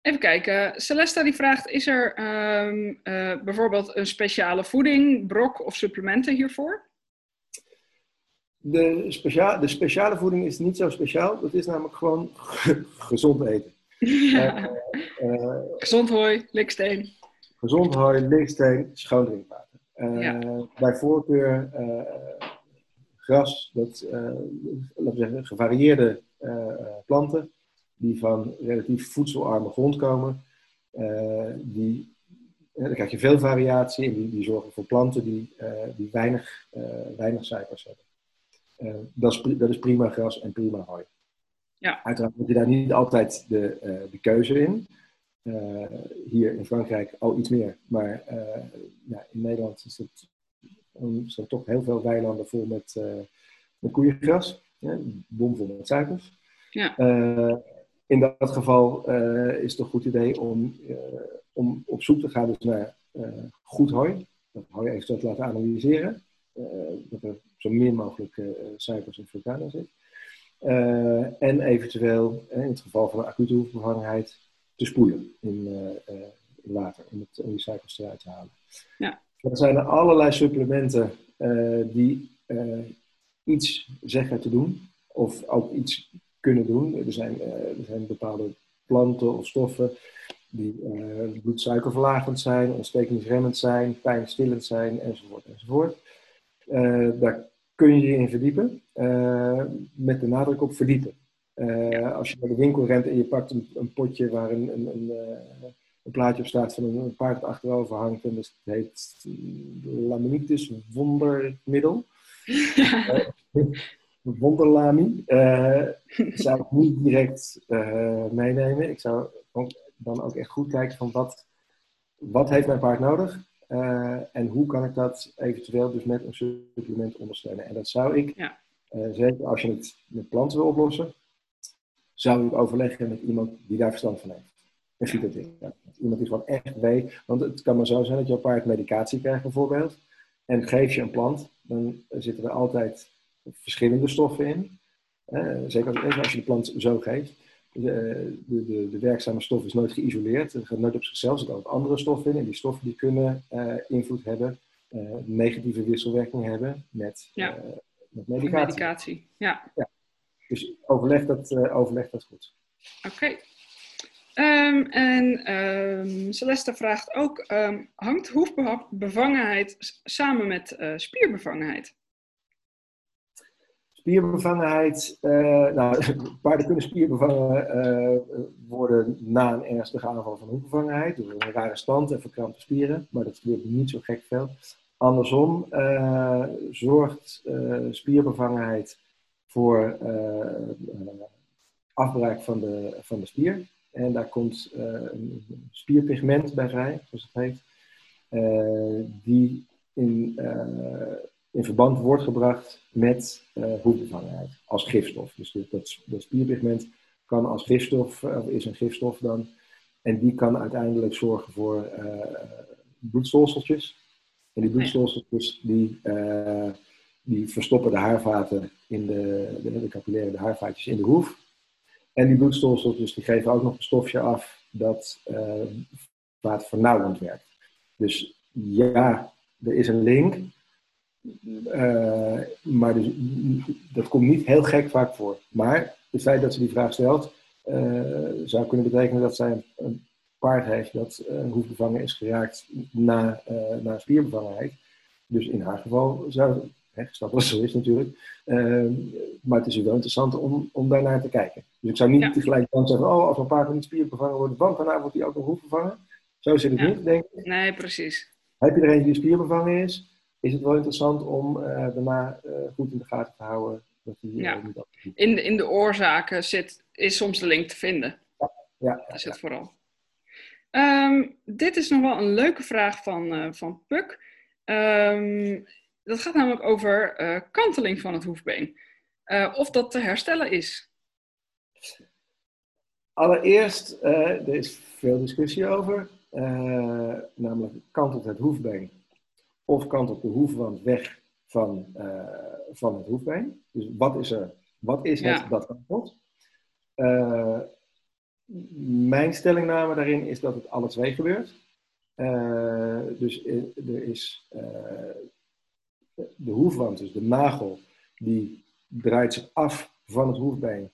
Speaker 1: Even kijken. Celesta die vraagt, is er um, uh, bijvoorbeeld een speciale voeding, brok of supplementen hiervoor?
Speaker 2: De, specia de speciale voeding is niet zo speciaal. Dat is namelijk gewoon [LAUGHS] gezond eten.
Speaker 1: Ja. Uh, gezond hooi, liksteen.
Speaker 2: Gezond hooi, liksteen, schoon drinkwater. Uh, ja. Bij voorkeur gras, dat, laten we zeggen, gevarieerde planten die van relatief voedselarme grond komen. die, dan krijg je veel variatie en die, die zorgen voor planten die, die weinig, weinig suikers hebben. dat, is, dat is prima gras en prima hooi.
Speaker 1: Ja.
Speaker 2: Uiteraard heb je daar niet altijd de, uh, de keuze in. Uh, hier in Frankrijk al iets meer, maar uh, ja, in Nederland is het, zijn toch heel veel weilanden vol met, met koeiengras, ja, bomvol met suikers.
Speaker 1: Ja.
Speaker 2: in dat geval is het een goed idee om, om op zoek te gaan dus naar goed hooi. Dat hooi eventueel te laten analyseren. dat er zo min mogelijk suikers en fructose zit. Uh, en eventueel, in het geval van een acute hoefbevangenheid, te spoelen in, uh, in water om, het, om die suikers eruit te halen.
Speaker 1: Ja.
Speaker 2: Er zijn er allerlei supplementen die iets zeggen te doen, of ook iets kunnen doen. Er zijn, er zijn bepaalde planten of stoffen die bloedsuikerverlagend zijn, ontstekingsremmend zijn, pijnstillend zijn, enzovoort. enzovoort. daar kun je je in verdiepen, uh, met de nadruk op verdiepen. Uh, als je naar de winkel rent en je pakt een, een potje waar een, een, een, uh, een plaatje op staat van een, paard achterover hangt. En dat heet Laminitis wondermiddel. Ja. [LAUGHS] Wonderlami. Zou ik niet direct meenemen. Ik zou dan ook echt goed kijken van wat, wat heeft mijn paard nodig en hoe kan ik dat eventueel dus met een supplement ondersteunen. En dat zou ik, ja. uh, zeker als je het met planten wil oplossen, zou ik overleggen met iemand die daar verstand van heeft. Een fytotherapeut. Iemand die gewoon echt weet. Want het kan maar zo zijn dat jouw paard medicatie krijgt bijvoorbeeld. En geef je een plant, dan zitten er altijd verschillende stoffen in. Uh, zeker als je de plant zo geeft de, de, de, werkzame stof is nooit geïsoleerd. Er gaat nooit op zichzelf. Er zitten ook andere stoffen in. En die stoffen die kunnen uh, invloed hebben, uh, negatieve wisselwerking hebben met,
Speaker 1: ja.
Speaker 2: uh, met medicatie.
Speaker 1: medicatie. Ja.
Speaker 2: ja. Dus overleg dat, overleg dat goed.
Speaker 1: Oké. Okay. Um, en um, Celeste vraagt ook: um, hangt hoefbevangenheid samen met spierbevangenheid?
Speaker 2: Spierbevangenheid, uh, nou, [LAUGHS] paarden kunnen spierbevangen uh, worden na een ernstige aanval van hoekbevangenheid, door een rare stand en verkrampte spieren, maar dat gebeurt niet zo gek veel. Andersom uh, zorgt spierbevangenheid voor afbraak van de, van de spier. En daar komt een spierpigment bij vrij, zoals het heet, die in in verband wordt gebracht met uh, hoefbevangenheid als gifstof. Dus dat, dat spierpigment kan als gifstof, of is een gifstof dan, en die kan uiteindelijk zorgen voor uh, bloedstolseltjes. En die bloedstolseltjes die, uh, die verstoppen de haarvaten in de, de, de capillaire de haarvaatjes in de hoef. En die bloedstolseltjes die geven ook nog een stofje af dat vaatvernauwend werkt. Dus ja, er is een link, uh, maar dus, dat komt niet heel gek vaak voor. Maar het feit dat ze die vraag stelt, uh, zou kunnen betekenen dat zij een, paard heeft dat uh, hoefbevangen is geraakt na, na spierbevangenheid. Dus in haar geval zou snap wat zo is natuurlijk, maar het is wel interessant om, om daarnaar te kijken. Dus ik zou niet ja. tegelijk dan zeggen, oh, als een paard niet spierbevangen wordt, want daarna wordt hij ook nog hoefbevangen. Zo zit het ja. niet, denk ik.
Speaker 1: Nee, precies.
Speaker 2: Heb je er een die spierbevangen is, is het wel interessant om uh, daarna uh, goed in de gaten te houden. Dat die,
Speaker 1: ja. Uh, in, de, in de oorzaken zit, is soms de link te vinden.
Speaker 2: Ja, ja,
Speaker 1: dat is het vooral. Um, dit is nog wel een leuke vraag van, van Puk. Um, dat gaat namelijk over kanteling van het hoefbeen. of dat te herstellen is.
Speaker 2: Allereerst, er is veel discussie over. namelijk kantelt het hoefbeen of kantelt de hoefwand weg van, uh, van het hoefbeen. Dus wat is er? Wat is het ja. dat kantelt? Uh, mijn stellingname daarin is dat het alle twee gebeurt. Uh, dus er is de hoefwand, dus de nagel, die draait zich af van het hoefbeen.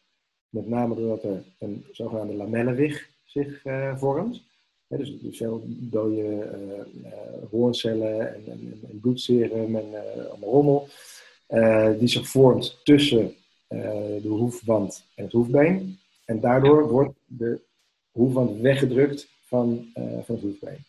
Speaker 2: Met name doordat er een zogenaamde lamellenwig zich vormt dus, dus veel dode uh, hoorncellen en, en, en, bloedserum en uh, allemaal rommel. die zich vormt tussen de hoefband en het hoefbeen. En daardoor wordt de hoefband weggedrukt van, van het hoefbeen.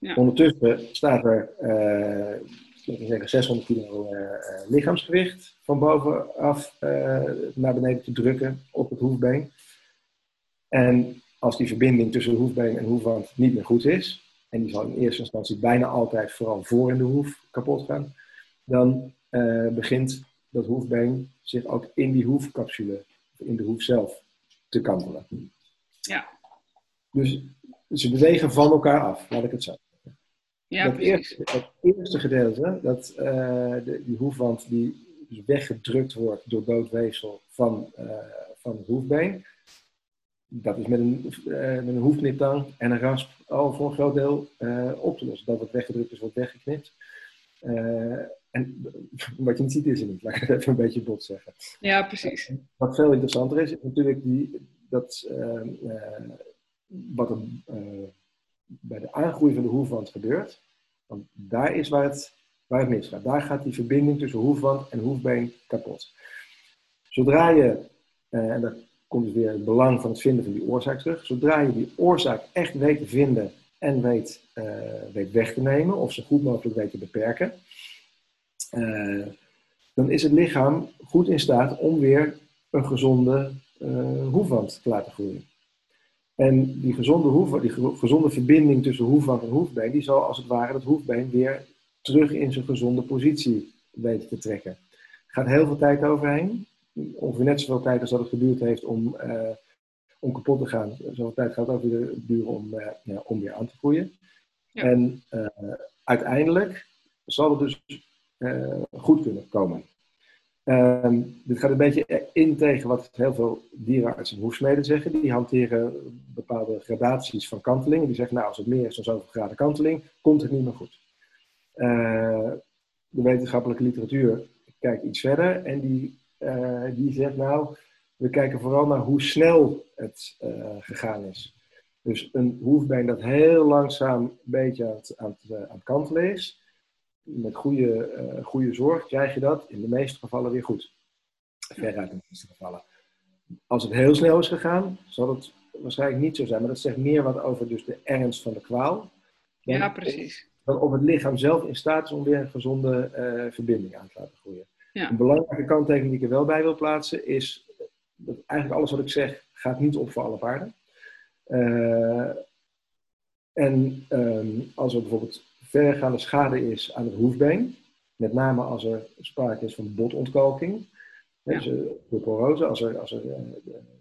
Speaker 2: Ja. Ondertussen staat er uh, zeggen 600 kilo uh, lichaamsgewicht van bovenaf uh, naar beneden te drukken op het hoefbeen. En als die verbinding tussen hoefbeen en hoefwand niet meer goed is, en die zal in eerste instantie bijna altijd vooral voor in de hoef kapot gaan, dan uh, begint dat hoefbeen zich ook in die hoefcapsule, in de hoef zelf, te kantelen.
Speaker 1: Ja.
Speaker 2: Dus ze bewegen van elkaar af, laat ik het zo zeggen.
Speaker 1: Ja,
Speaker 2: dat, eerste, dat eerste gedeelte, dat, uh, de, die hoefwand die dus weggedrukt wordt door doodweefsel van, uh, van het hoefbeen, dat is met een, uh, met een hoefkniptang en een rasp al voor een groot deel uh, op te lossen. Dat wat weggedrukt is, wordt weggeknipt. Uh, en [LAUGHS] wat je niet ziet, is er niet. Laat ik het even een beetje bot zeggen.
Speaker 1: Ja, precies.
Speaker 2: wat veel interessanter is, is natuurlijk die, dat, wat er bij de aangroei van de hoefwand gebeurt. Want daar is waar het, waar het misgaat. Daar gaat die verbinding tussen hoefwand en hoefbeen kapot. Zodra je, en dat komt dus weer het belang van het vinden van die oorzaak terug. Zodra je die oorzaak echt weet te vinden en weet, weet weg te nemen, of zo goed mogelijk weet te beperken, dan is het lichaam goed in staat om weer een gezonde hoefwand te laten groeien. En die gezonde, hoef, die gezonde verbinding tussen hoefwand en hoefbeen, die zal als het ware het hoefbeen weer terug in zijn gezonde positie weten te trekken. Er gaat heel veel tijd overheen. Ongeveer net zoveel tijd als dat het geduurd heeft om, uh, om kapot te gaan. Zoveel tijd gaat het ook weer duren om, uh, ja, om weer aan te groeien. Ja. En uh, uiteindelijk zal het dus goed kunnen komen. Um, dit gaat een beetje in tegen wat heel veel dierenartsen en hoefsmeden zeggen. Die hanteren bepaalde gradaties van kanteling. Die zeggen, nou, als het meer is dan zoveel graden kanteling, komt het niet meer goed. Uh, de wetenschappelijke literatuur kijkt iets verder en die, die zegt, nou, we kijken vooral naar hoe snel het uh, gegaan is. Dus een hoefbeen dat heel langzaam een beetje aan het, aan het, aan het kantelen is, met goede, uh, goede zorg krijg je dat in de meeste gevallen weer goed. Veruit in de meeste gevallen. Als het heel snel is gegaan, zal het waarschijnlijk niet zo zijn. Maar dat zegt meer wat over dus de ernst van de kwaal.
Speaker 1: ja, precies.
Speaker 2: Dan of het lichaam zelf in staat is om weer een gezonde uh, verbinding aan te laten groeien. Ja. Een belangrijke kanttekening die ik er wel bij wil plaatsen is dat eigenlijk alles wat ik zeg gaat niet op voor alle paarden. Uh, en um, als er bijvoorbeeld vergaande schade is aan het hoefbeen. Met name als er sprake is van botontkalking. Ja. Dus de porose, als er, als er eh,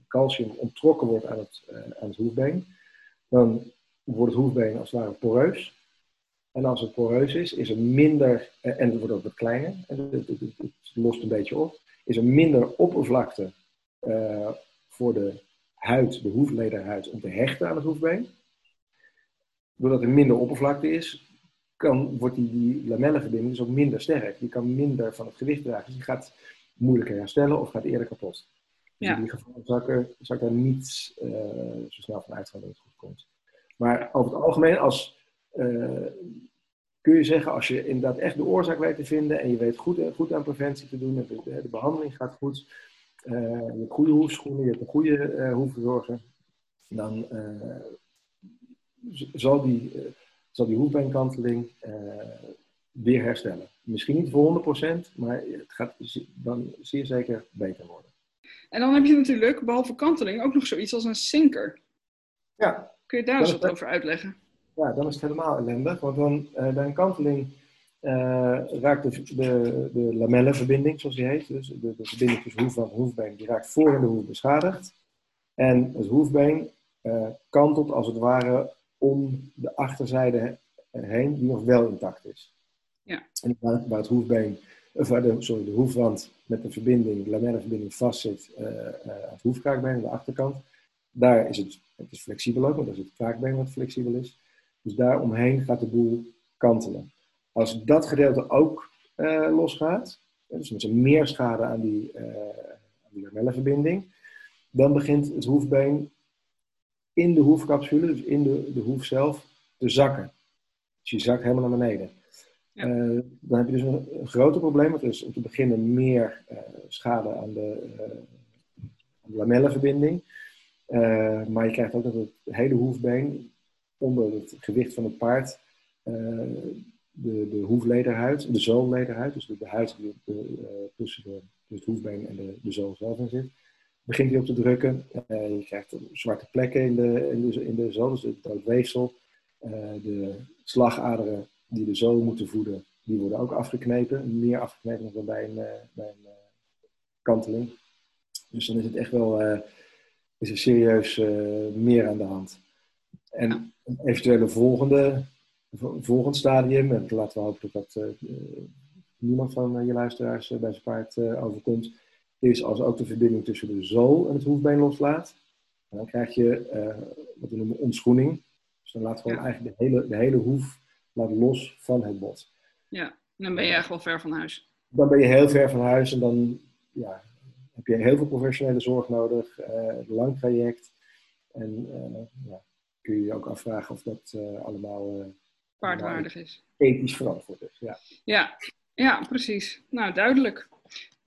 Speaker 2: calcium onttrokken wordt aan het, aan het hoefbeen, dan wordt het hoefbeen als het ware poreus. En als het poreus is, is er minder, en het wordt ook wat kleiner, en het, het, het, lost een beetje op, is er minder oppervlakte uh, voor de huid, de hoeflederhuid, om te hechten aan het hoefbeen. Doordat er minder oppervlakte is, kan, wordt die, die lamellenverbinding dus ook minder sterk. Die kan minder van het gewicht dragen. Dus die gaat moeilijker herstellen of gaat eerder kapot. Dus ja. in die gevallen zou ik, er, zou ik daar niet uh, zo snel van uitgaan dat het goed komt. Maar over het algemeen, als, uh, kun je zeggen, als je inderdaad echt de oorzaak weet te vinden en je weet goed, goed aan preventie te doen, de, de, de behandeling gaat goed, uh, je hebt goede hoefschoenen, je hebt een goede uh, hoefverzorger, dan zal die zal die hoefbeenkanteling uh, weer herstellen. Misschien niet voor 100%, maar het gaat dan zeer zeker beter worden.
Speaker 1: En dan heb je natuurlijk, behalve kanteling, ook nog zoiets als een sinker.
Speaker 2: Ja.
Speaker 1: Kun je daar eens wat over uitleggen?
Speaker 2: Ja, dan is het helemaal ellendig, want dan uh, bij een kanteling uh, raakt de, de, de lamellenverbinding, zoals die heet, dus de, de verbinding tussen hoef en hoefbeen, die raakt voor in de hoef beschadigd. En het hoefbeen uh, kantelt als het ware om de achterzijde heen, die nog wel intact is.
Speaker 1: Ja.
Speaker 2: En waar, waar het hoefbeen, of waar de, sorry, de hoefwand met de verbinding, de lamellenverbinding vastzit aan het hoefkraakbeen aan de achterkant, daar is het, het is flexibel ook, want dat is het kraakbeen wat flexibel is. Dus daar omheen gaat de boel kantelen. Als dat gedeelte ook uh, losgaat, dus met een meer schade aan die, aan die lamellenverbinding, dan begint het hoefbeen in de hoefcapsule, dus in de, de hoef zelf, te zakken. Dus je zakt helemaal naar beneden. Ja. Uh, dan heb je dus een, een groter probleem. Het is om te beginnen meer uh, schade aan de, aan de lamellenverbinding. maar je krijgt ook dat het hele hoefbeen onder het gewicht van het paard de, de hoeflederhuid, de zoollederhuid, dus de, huid die de, tussen, het hoefbeen en de, de zool zelf in zit, begint hij op te drukken. Uh, je krijgt zwarte plekken in de, in de, in de zool, dus het weefsel. De slagaderen die de zool moeten voeden, die worden ook afgeknepen. Meer afgeknepen dan bij een, bij een kanteling. Dus dan is het echt wel is er serieus meer aan de hand. En een eventuele volgende, volgend stadium, en laten we hopen dat dat niemand van je luisteraars bij zijn paard overkomt, is als ook de verbinding tussen de zool en het hoefbeen loslaat. Dan krijg je wat we noemen ontschoening. Dus dan laat gewoon ja. eigenlijk de hele, de hele hoef laat los van het bot.
Speaker 1: Ja, dan ben je echt wel ver van huis.
Speaker 2: Dan ben je heel ver van huis en dan ja, heb je heel veel professionele zorg nodig, uh, een lang traject. En uh, ja, kun je je ook afvragen of dat allemaal
Speaker 1: paardwaardig is.
Speaker 2: Ethisch verantwoord is. Ja.
Speaker 1: Ja. ja, precies. Nou, duidelijk.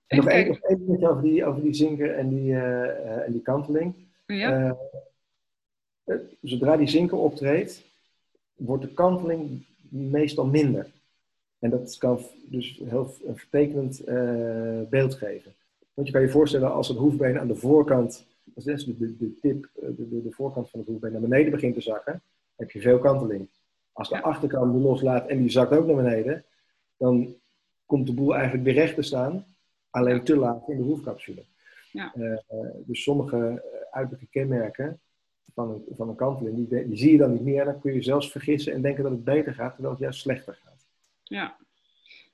Speaker 2: nog één dingetje over die, over die zinker en die, uh, en die kanteling. Ja. Zodra die zinker optreedt, wordt de kanteling meestal minder. En dat kan dus heel een vertekenend beeld geven. Want je kan je voorstellen als het hoefbeen aan de voorkant, als de, de, de tip, de, de, de voorkant van het hoefbeen naar beneden begint te zakken, heb je veel kanteling. Als de achterkant die loslaat en die zakt ook naar beneden, dan komt de boel eigenlijk weer recht te staan, alleen te laat in de hoefcapsule. Ja. Uh, dus sommige eh, uiterlijke kenmerken van een, van een kanteling, die, die, zie je dan niet meer. En dan kun je zelfs vergissen en denken dat het beter gaat, terwijl het juist slechter gaat.
Speaker 1: Ja,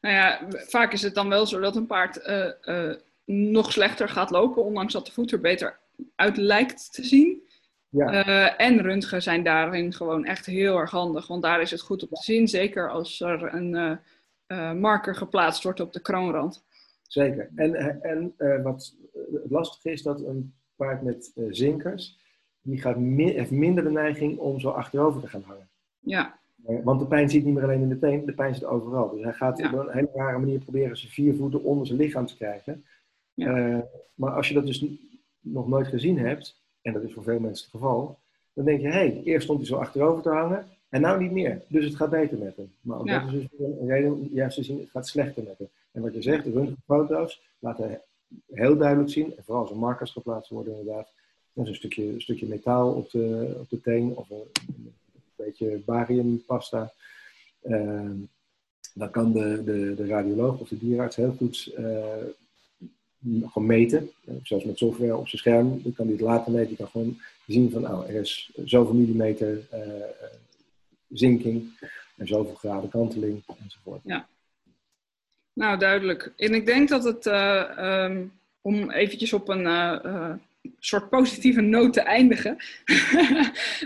Speaker 1: nou ja, vaak is het dan wel zo dat een paard uh, nog slechter gaat lopen, ondanks dat de voet er beter uit lijkt te zien. Ja. Uh, en röntgen zijn daarin gewoon echt heel erg handig, want daar is het goed op te zien, zeker als er een uh, marker geplaatst wordt op de kroonrand.
Speaker 2: Zeker. En, en wat het lastige is dat een paard met zinkers, die gaat heeft minder de neiging om zo achterover te gaan hangen.
Speaker 1: Ja.
Speaker 2: want de pijn zit niet meer alleen in de teen, de pijn zit overal. Dus hij gaat op een hele rare manier proberen zijn vier voeten onder zijn lichaam te krijgen. Ja. maar als je dat dus nog nooit gezien hebt, en dat is voor veel mensen het geval, dan denk je, hé, hey, eerst stond hij zo achterover te hangen en nou niet meer. Dus het gaat beter met hem. Maar ook dat is dus een reden juist te zien, het gaat slechter met hem. En wat je zegt, de röntgenfoto's laten heel duidelijk zien, en vooral als er markers geplaatst worden inderdaad, een stukje, een stukje metaal op de, op de teen of een, een beetje bariumpasta. Uh, dan kan de, de, de radioloog of de dierenarts heel goed uh, gewoon meten. Zoals met software op zijn scherm. Dan kan hij het later meten. Je kan gewoon zien van, nou, er is zoveel millimeter uh, zinking en zoveel graden kanteling enzovoort.
Speaker 1: Ja. Nou, duidelijk. En ik denk dat het, uh, um, om eventjes op een uh, soort positieve noot te eindigen.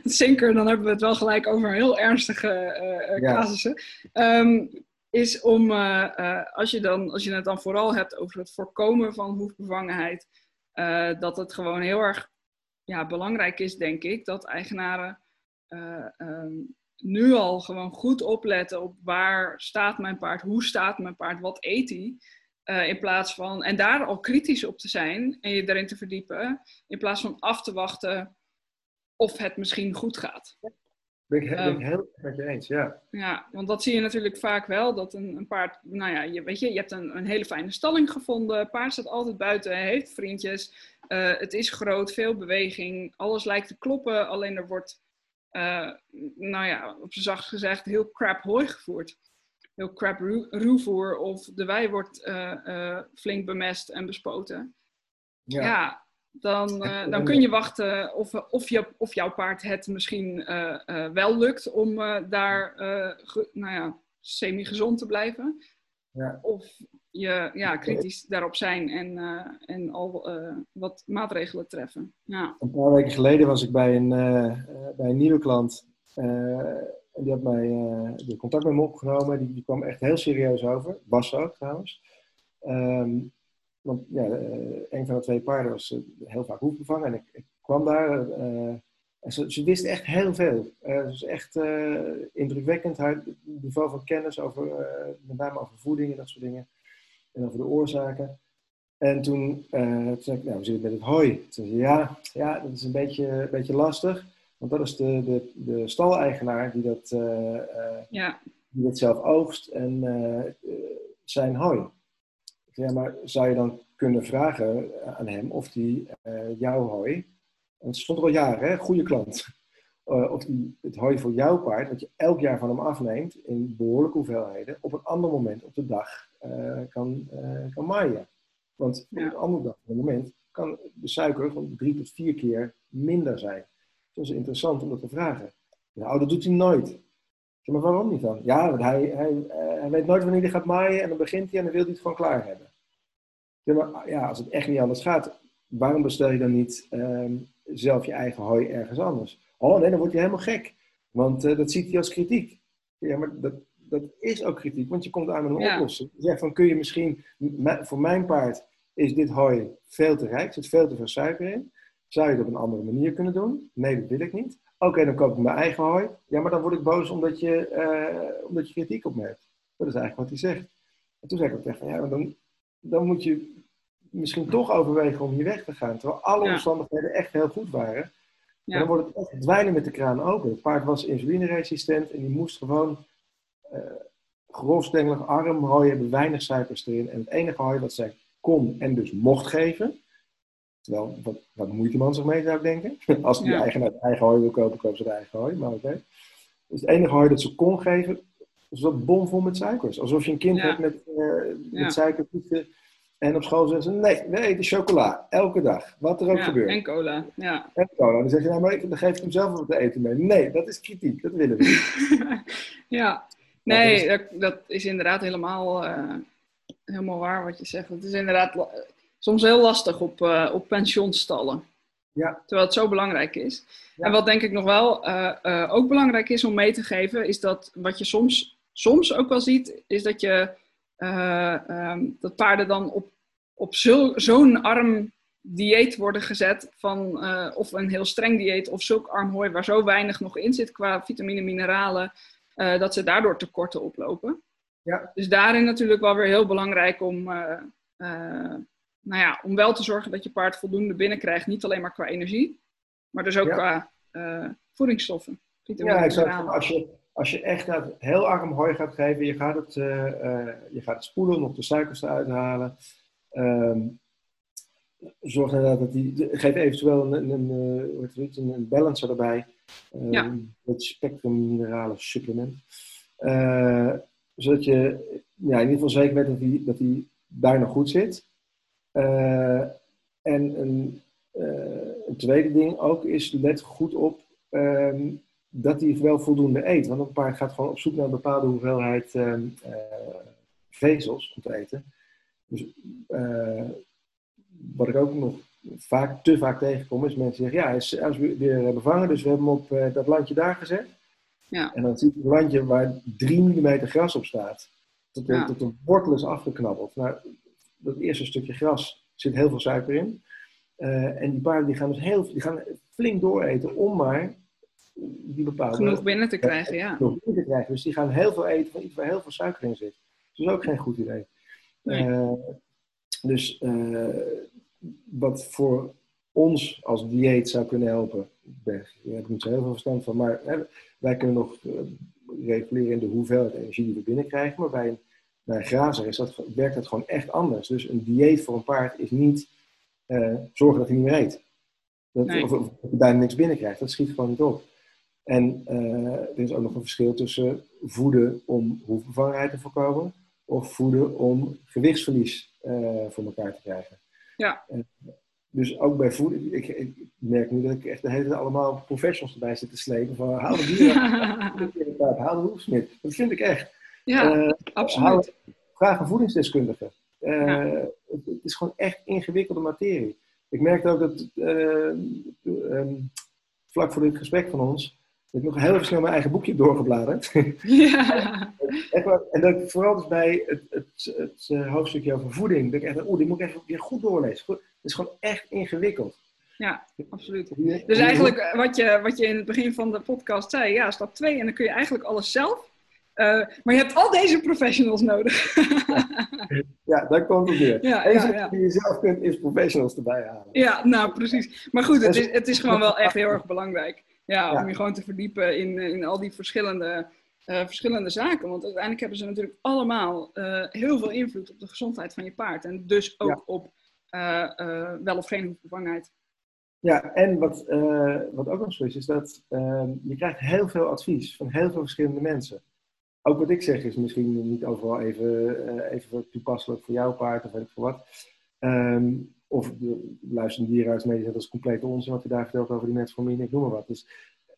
Speaker 1: het [LAUGHS] zinker, dan hebben we het wel gelijk over heel ernstige casussen. Um, is om, uh, uh, als, je dan, als je het dan vooral hebt over het voorkomen van hoefbevangenheid, uh, dat het gewoon heel erg ja, belangrijk is, denk ik, dat eigenaren um, nu al gewoon goed opletten op waar staat mijn paard, hoe staat mijn paard, wat eet hij. in plaats van, en daar al kritisch op te zijn en je erin te verdiepen, in plaats van af te wachten of het misschien goed gaat.
Speaker 2: Ben ik, ben ik ehm, heel met je eens, ja.
Speaker 1: Ja, want dat zie je natuurlijk vaak wel. Dat een, een paard, nou ja, je, weet je, je hebt een, een hele fijne stalling gevonden. Paard staat altijd buiten, heeft vriendjes. Uh, het is groot, veel beweging. Alles lijkt te kloppen, alleen er wordt, uh, nou ja, op z'n zacht gezegd, heel crap hooi gevoerd. Heel crap ruwvoer of de wei wordt uh, flink bemest en bespoten. Ja, ja dan, uh, dan kun je wachten of, of, je, of jouw paard het misschien uh, uh, wel lukt om daar nou ja, semi-gezond te blijven. Ja. Of je ja, kritisch daarop zijn en, en al wat maatregelen treffen. Ja.
Speaker 2: Een paar weken geleden was ik bij een, bij een nieuwe klant. en die had mij die contact met me opgenomen. Die, die kwam echt heel serieus over. Bas ook trouwens. Um, want ja, eh, een van de twee paarden was eh, heel vaak hoefbevangen. En ik, ik kwam daar. Uh, en ze, ze wist echt heel veel. Het is echt indrukwekkend, haar niveau van kennis over, met name over voeding en dat soort dingen. En over de oorzaken. En toen, toen zei ik, nou, we zitten met het hooi. Toen zei ja, ja, dat is een beetje, een beetje lastig. Want dat is de, de, de staleigenaar die dat, ja. die dat zelf oogst en zijn hooi. Ja, maar zou je dan kunnen vragen aan hem of hij uh, jouw hooi, en het stond er al jaren, hè, goede klant, uh, of hij het hooi voor jouw paard, wat je elk jaar van hem afneemt in behoorlijke hoeveelheden, op een ander moment op de dag uh, kan, kan maaien. Want op een ander dag, op een moment, kan de suiker van drie tot vier keer minder zijn. Dat is interessant om dat te vragen. Nou, dat doet hij nooit. Maar waarom niet dan? Ja, want hij, hij, hij weet nooit wanneer hij gaat maaien en dan begint hij en dan wil hij het gewoon klaar hebben. Maar ja, als het echt niet anders gaat, waarom bestel je dan niet ehm, zelf je eigen hooi ergens anders? Oh nee, dan word je helemaal gek. Want uh, dat ziet hij als kritiek. Ja, maar dat, dat is ook kritiek, want je komt aan met een ja. oplossing. Je zegt van, kun je misschien, voor mijn paard is dit hooi veel te rijk, zit veel te veel suiker in. Zou je het op een andere manier kunnen doen? Nee, dat wil ik niet. Oké, dan koop ik mijn eigen hooi. Ja, maar dan word ik boos omdat je, uh, omdat je kritiek op me hebt. Dat is eigenlijk wat hij zegt. En toen zei ik ook echt van, ja, dan, dan moet je misschien toch overwegen om hier weg te gaan. Terwijl alle omstandigheden echt heel goed waren. Ja. dan wordt het echt dweilen met de kraan open. Het paard was insulineresistent en die moest gewoon uh, grofstengelig, arm hooi hebben, weinig suikers erin. En het enige hooi wat zij kon en dus mocht geven. Terwijl, wat, wat moeite man zich mee zou ik denken. [LAUGHS] Als die ja. eigenaar eigen hooi wil kopen, koopt ze eigen hooi. Maar oké. Dus het enige hooi dat ze kon geven, was dat bomvol met suikers. Alsof je een kind hebt met, uh, met suikerpieten en op school zeggen ze, nee, we eten chocola. Elke dag. Wat er ook ja, gebeurt.
Speaker 1: En cola, ja.
Speaker 2: En cola. Dan zeg je, nou, maar dan geef ik hem zelf wat te eten mee. Nee, dat is kritiek. Dat willen we niet. [LAUGHS]
Speaker 1: ja. Nee, dat, dat, is inderdaad helemaal, uh, helemaal waar wat je zegt. Het is inderdaad soms heel lastig op, uh, op pensioenstallen. Ja. Terwijl het zo belangrijk is. En wat denk ik nog wel uh, ook belangrijk is om mee te geven, is dat wat je soms, soms ook wel ziet, is dat je um, dat paarden dan op op zo'n arm dieet worden gezet van of een heel streng dieet of zulk arm hooi waar zo weinig nog in zit qua vitamine, mineralen, dat ze daardoor tekorten oplopen. Ja. Dus daarin natuurlijk wel weer heel belangrijk om, nou ja, om wel te zorgen dat je paard voldoende binnenkrijgt, niet alleen maar qua energie, maar dus ook qua voedingsstoffen.
Speaker 2: Vitamine, ja, exact. Als je, als je echt heel arm hooi gaat geven, je gaat het, je gaat het spoelen om de suikers eruit halen. Um, zorg inderdaad dat die. Geef eventueel een, een, een, een, een balancer erbij. Uh, ja. Het spectrum mineralen supplement. Zodat je ja, in ieder geval zeker weet dat die, dat die daar nog goed zit. Uh, en een, een, tweede ding ook is, let goed op um, dat hij wel voldoende eet. Want een paard gaat gewoon op zoek naar een bepaalde hoeveelheid um, vezels om te eten. Dus wat ik ook nog vaak, te vaak tegenkom, is mensen zeggen, ja, hij is, hij is weer bevangen, dus we hebben hem op uh, dat landje daar gezet. Ja. En dan zie je een landje waar 3 mm gras op staat. Tot de, ja. tot de wortel is afgeknabbeld. Nou, dat eerste stukje gras zit heel veel suiker in. Uh, en die paarden die gaan dus heel, die gaan flink dooreten om maar die bepaalde...
Speaker 1: Genoeg binnen te krijgen, ja. Genoeg
Speaker 2: binnen te krijgen. Dus die gaan heel veel eten van iets waar heel veel suiker in zit. Dat is ook geen goed idee. Uh, dus uh, wat voor ons als dieet zou kunnen helpen, daar heb ik niet zo heel veel verstand van, maar hè, wij kunnen nog reguleren in de hoeveelheid energie die we binnenkrijgen, maar bij een, bij een grazer is dat, werkt dat gewoon echt anders. Dus een dieet voor een paard is niet zorgen dat hij niet meer eet. Dat, nee. of, of, dat hij bijna niks binnenkrijgt, dat schiet gewoon niet op. En er is ook nog een verschil tussen voeden om hoefbevangenheid te voorkomen of voeden om gewichtsverlies uh, voor elkaar te krijgen. Ja. Uh, dus ook bij voeden, ik, ik, merk nu dat ik echt de hele tijd allemaal professionals erbij zit te slepen van haal de dieren, [LAUGHS] haal de hoefsmid. Dat vind ik echt.
Speaker 1: Ja, uh, absoluut.
Speaker 2: vraag een voedingsdeskundige. Ja. Het, het, is gewoon echt ingewikkelde materie. Ik merkte ook dat um, vlak voor dit gesprek van ons ik heb nog heel snel mijn eigen boekje doorgebladerd. [LAUGHS] Ja. en dat vooral dus bij het, het, het, hoofdstukje over voeding. Dat ik echt, oeh, die moet ik even weer goed doorlezen. Het is gewoon echt ingewikkeld.
Speaker 1: Ja, absoluut. Dus eigenlijk eh, wat je, wat je in het begin van de podcast zei, ja, stap 2. En dan kun je eigenlijk alles zelf. Uh, maar je hebt al deze professionals nodig. [LAUGHS]
Speaker 2: ja, daar komt het weer. Ja, ja, ja. die je zelf kunt, is professionals erbij halen.
Speaker 1: Ja, nou precies. Maar goed, het is, het is gewoon wel echt heel erg belangrijk. Ja, om je gewoon te verdiepen in, eh, in al die verschillende, uh, verschillende zaken. Want uiteindelijk hebben ze natuurlijk allemaal uh, heel veel invloed op de gezondheid van je paard. En dus ook op wel of geen hoefbevangenheid.
Speaker 2: Ja, en wat, wat ook nog zo is, is dat je krijgt heel veel advies van heel veel verschillende mensen. Ook wat ik zeg is misschien niet overal even, even toepasselijk voor jouw paard of weet ik veel wat. Um, of de luisterende dierenarts mee dat is complete onzin wat hij daar vertelt over die metformine, ik noem maar wat. Dus,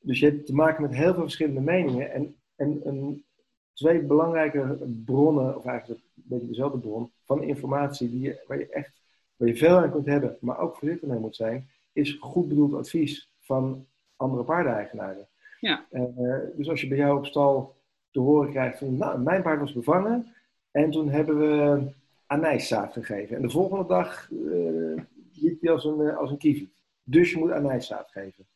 Speaker 2: dus je hebt te maken met heel veel verschillende meningen. En, en twee belangrijke bronnen, of eigenlijk een beetje dezelfde bron, van informatie die je, waar je echt waar je veel aan kunt hebben, maar ook voorzichtig mee moet zijn, is goed bedoeld advies van andere paardeneigenaren. Ja. Uh, dus als je bij jou op stal te horen krijgt van, nou, mijn paard was bevangen en toen hebben we anijszaad gegeven. En de volgende dag uh, liep hij als een, uh, als een kiwi. Dus je moet anijszaad geven.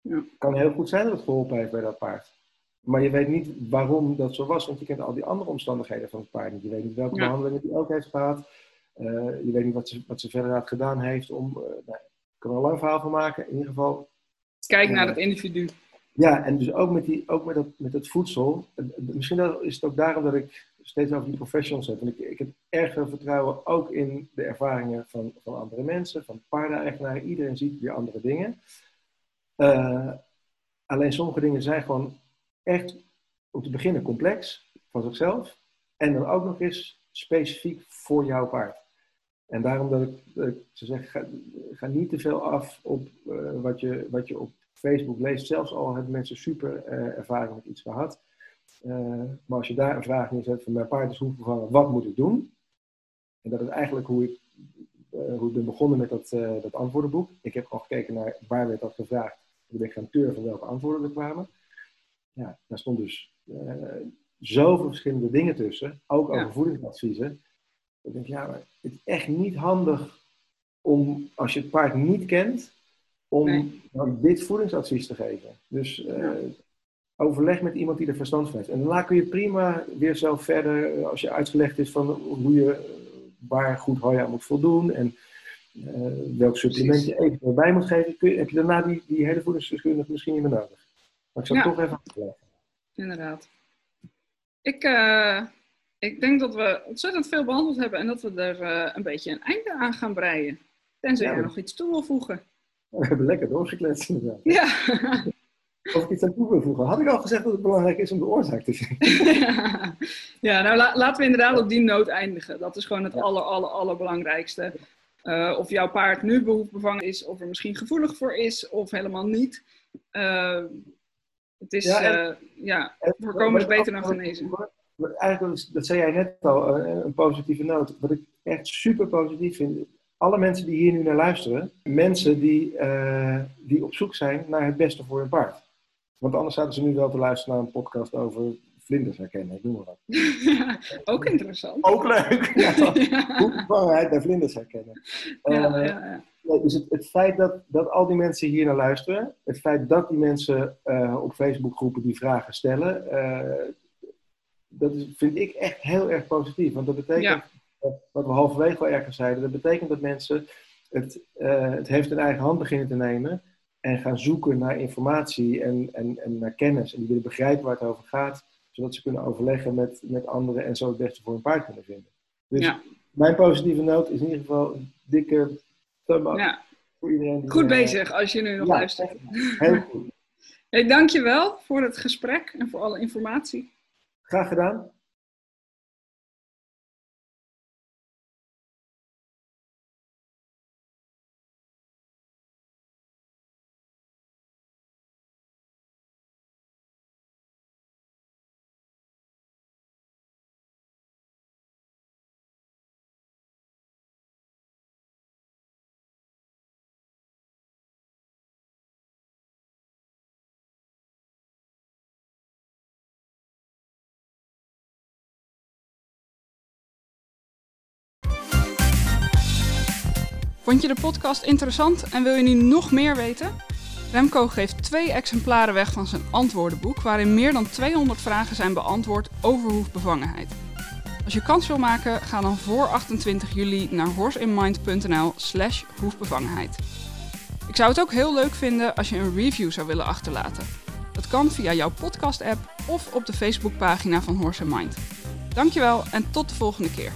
Speaker 2: Ja. Kan heel goed zijn dat het geholpen heeft bij dat paard. Maar je weet niet waarom dat zo was, want je kent al die andere omstandigheden van het paard niet. Je weet niet welke ja. behandelingen die ook heeft gehad. je weet niet wat ze, wat ze verder gedaan heeft om... nou, ik kan er een lang verhaal van maken. In ieder geval...
Speaker 1: Kijk naar het individu.
Speaker 2: Ja, en dus ook met, die, ook met, dat, met het voedsel. Misschien is het ook daarom dat ik steeds over die professionals heb. En ik, ik heb erg veel vertrouwen ook in de ervaringen van, van andere mensen, van paardeneigenaren. Iedereen ziet weer andere dingen. Uh, alleen sommige dingen zijn gewoon echt om te beginnen complex van zichzelf. En dan ook nog eens specifiek voor jouw paard. En daarom dat ik, dat zeg, ga, niet te veel af op uh, wat, je, wat je op Facebook leest. Zelfs al hebben mensen super uh, ervaring met iets gehad. Uh, maar als je daar een vraag neerzet van mijn paard is hoe vervangen, wat moet ik doen? En dat is eigenlijk hoe ik, uh, hoe ik ben begonnen met dat, dat antwoordenboek. Ik heb gewoon gekeken naar waar werd dat gevraagd. En ben ik gaan turven welke antwoorden er kwamen. Ja, daar stond dus zoveel verschillende dingen tussen. Ook over ja. voedingsadviezen. Ik denk, ja, maar het is echt niet handig om, als je het paard niet kent, om nee. dit voedingsadvies te geven. Dus ja overleg met iemand die er verstand van heeft. En daarna kun je prima weer zo verder, eh, als je uitgelegd is van hoe je eh, waar goed hooi aan moet voldoen en uh, welk supplement je eventueel bij moet geven, kun je, heb je daarna die, die hele voedingsdeskundige misschien niet meer nodig. Maar ik zou ja. toch even uitleggen.
Speaker 1: Inderdaad. Ik, uh, ik denk dat we ontzettend veel behandeld hebben en dat we er uh, een beetje een einde aan gaan breien. Tenzij ja, je nog iets toe wil voegen. [LAUGHS]
Speaker 2: We hebben lekker doorgekletst inderdaad.
Speaker 1: Ja. [LAUGHS]
Speaker 2: Of ik iets aan toe wil voegen. Had ik al gezegd dat het belangrijk is om de oorzaak te zien? [LAUGHS]
Speaker 1: ja, nou laten we inderdaad op die noot eindigen. Dat is gewoon het ja. aller, aller, allerbelangrijkste. Uh, of jouw paard nu behoefbevangen is, of er misschien gevoelig voor is, of helemaal niet. Uh, het is, ja, en, uh, ja voorkomen is beter dan genezen.
Speaker 2: Eigenlijk, dat zei jij net al, een positieve noot. Wat ik echt super positief vind, alle mensen die hier nu naar luisteren, mensen die, die op zoek zijn naar het beste voor hun paard. Want anders zouden ze nu wel te luisteren naar een podcast over vlinders herkennen, ik noem maar wat. [LAUGHS]
Speaker 1: ook interessant.
Speaker 2: Ook leuk. [LAUGHS] Ja, Hoe bij vlinders herkennen. Ja, uh, ja, ja. dus het, het, feit dat, dat al die mensen hier naar luisteren, het feit dat die mensen uh, op Facebookgroepen die vragen stellen, dat is, vind ik echt heel erg positief. Want dat betekent, wat we halverwege al ergens zeiden, dat betekent dat mensen het, het heeft in eigen hand beginnen te nemen en gaan zoeken naar informatie en, en, en naar kennis. En die willen begrijpen waar het over gaat, zodat ze kunnen overleggen met, met anderen en zo het beste voor hun paard kunnen vinden. Dus ja. mijn positieve noot is in ieder geval een dikke thumb up ja. voor iedereen.
Speaker 1: Die goed bezig als je nu nog ja, luistert. Heel goed. Hey, dankjewel voor het gesprek en voor alle informatie.
Speaker 2: Graag gedaan.
Speaker 1: Vond je de podcast interessant en wil je nu nog meer weten? Remco geeft twee exemplaren weg van zijn antwoordenboek, waarin meer dan 200 vragen zijn beantwoord over hoefbevangenheid. Als je kans wil maken, ga dan voor 28 juli naar horseinmind.nl slash hoefbevangenheid. Ik zou het ook heel leuk vinden als je een review zou willen achterlaten. Dat kan via jouw podcast-app of op de Facebookpagina van Horse Mind. Dankjewel en tot de volgende keer.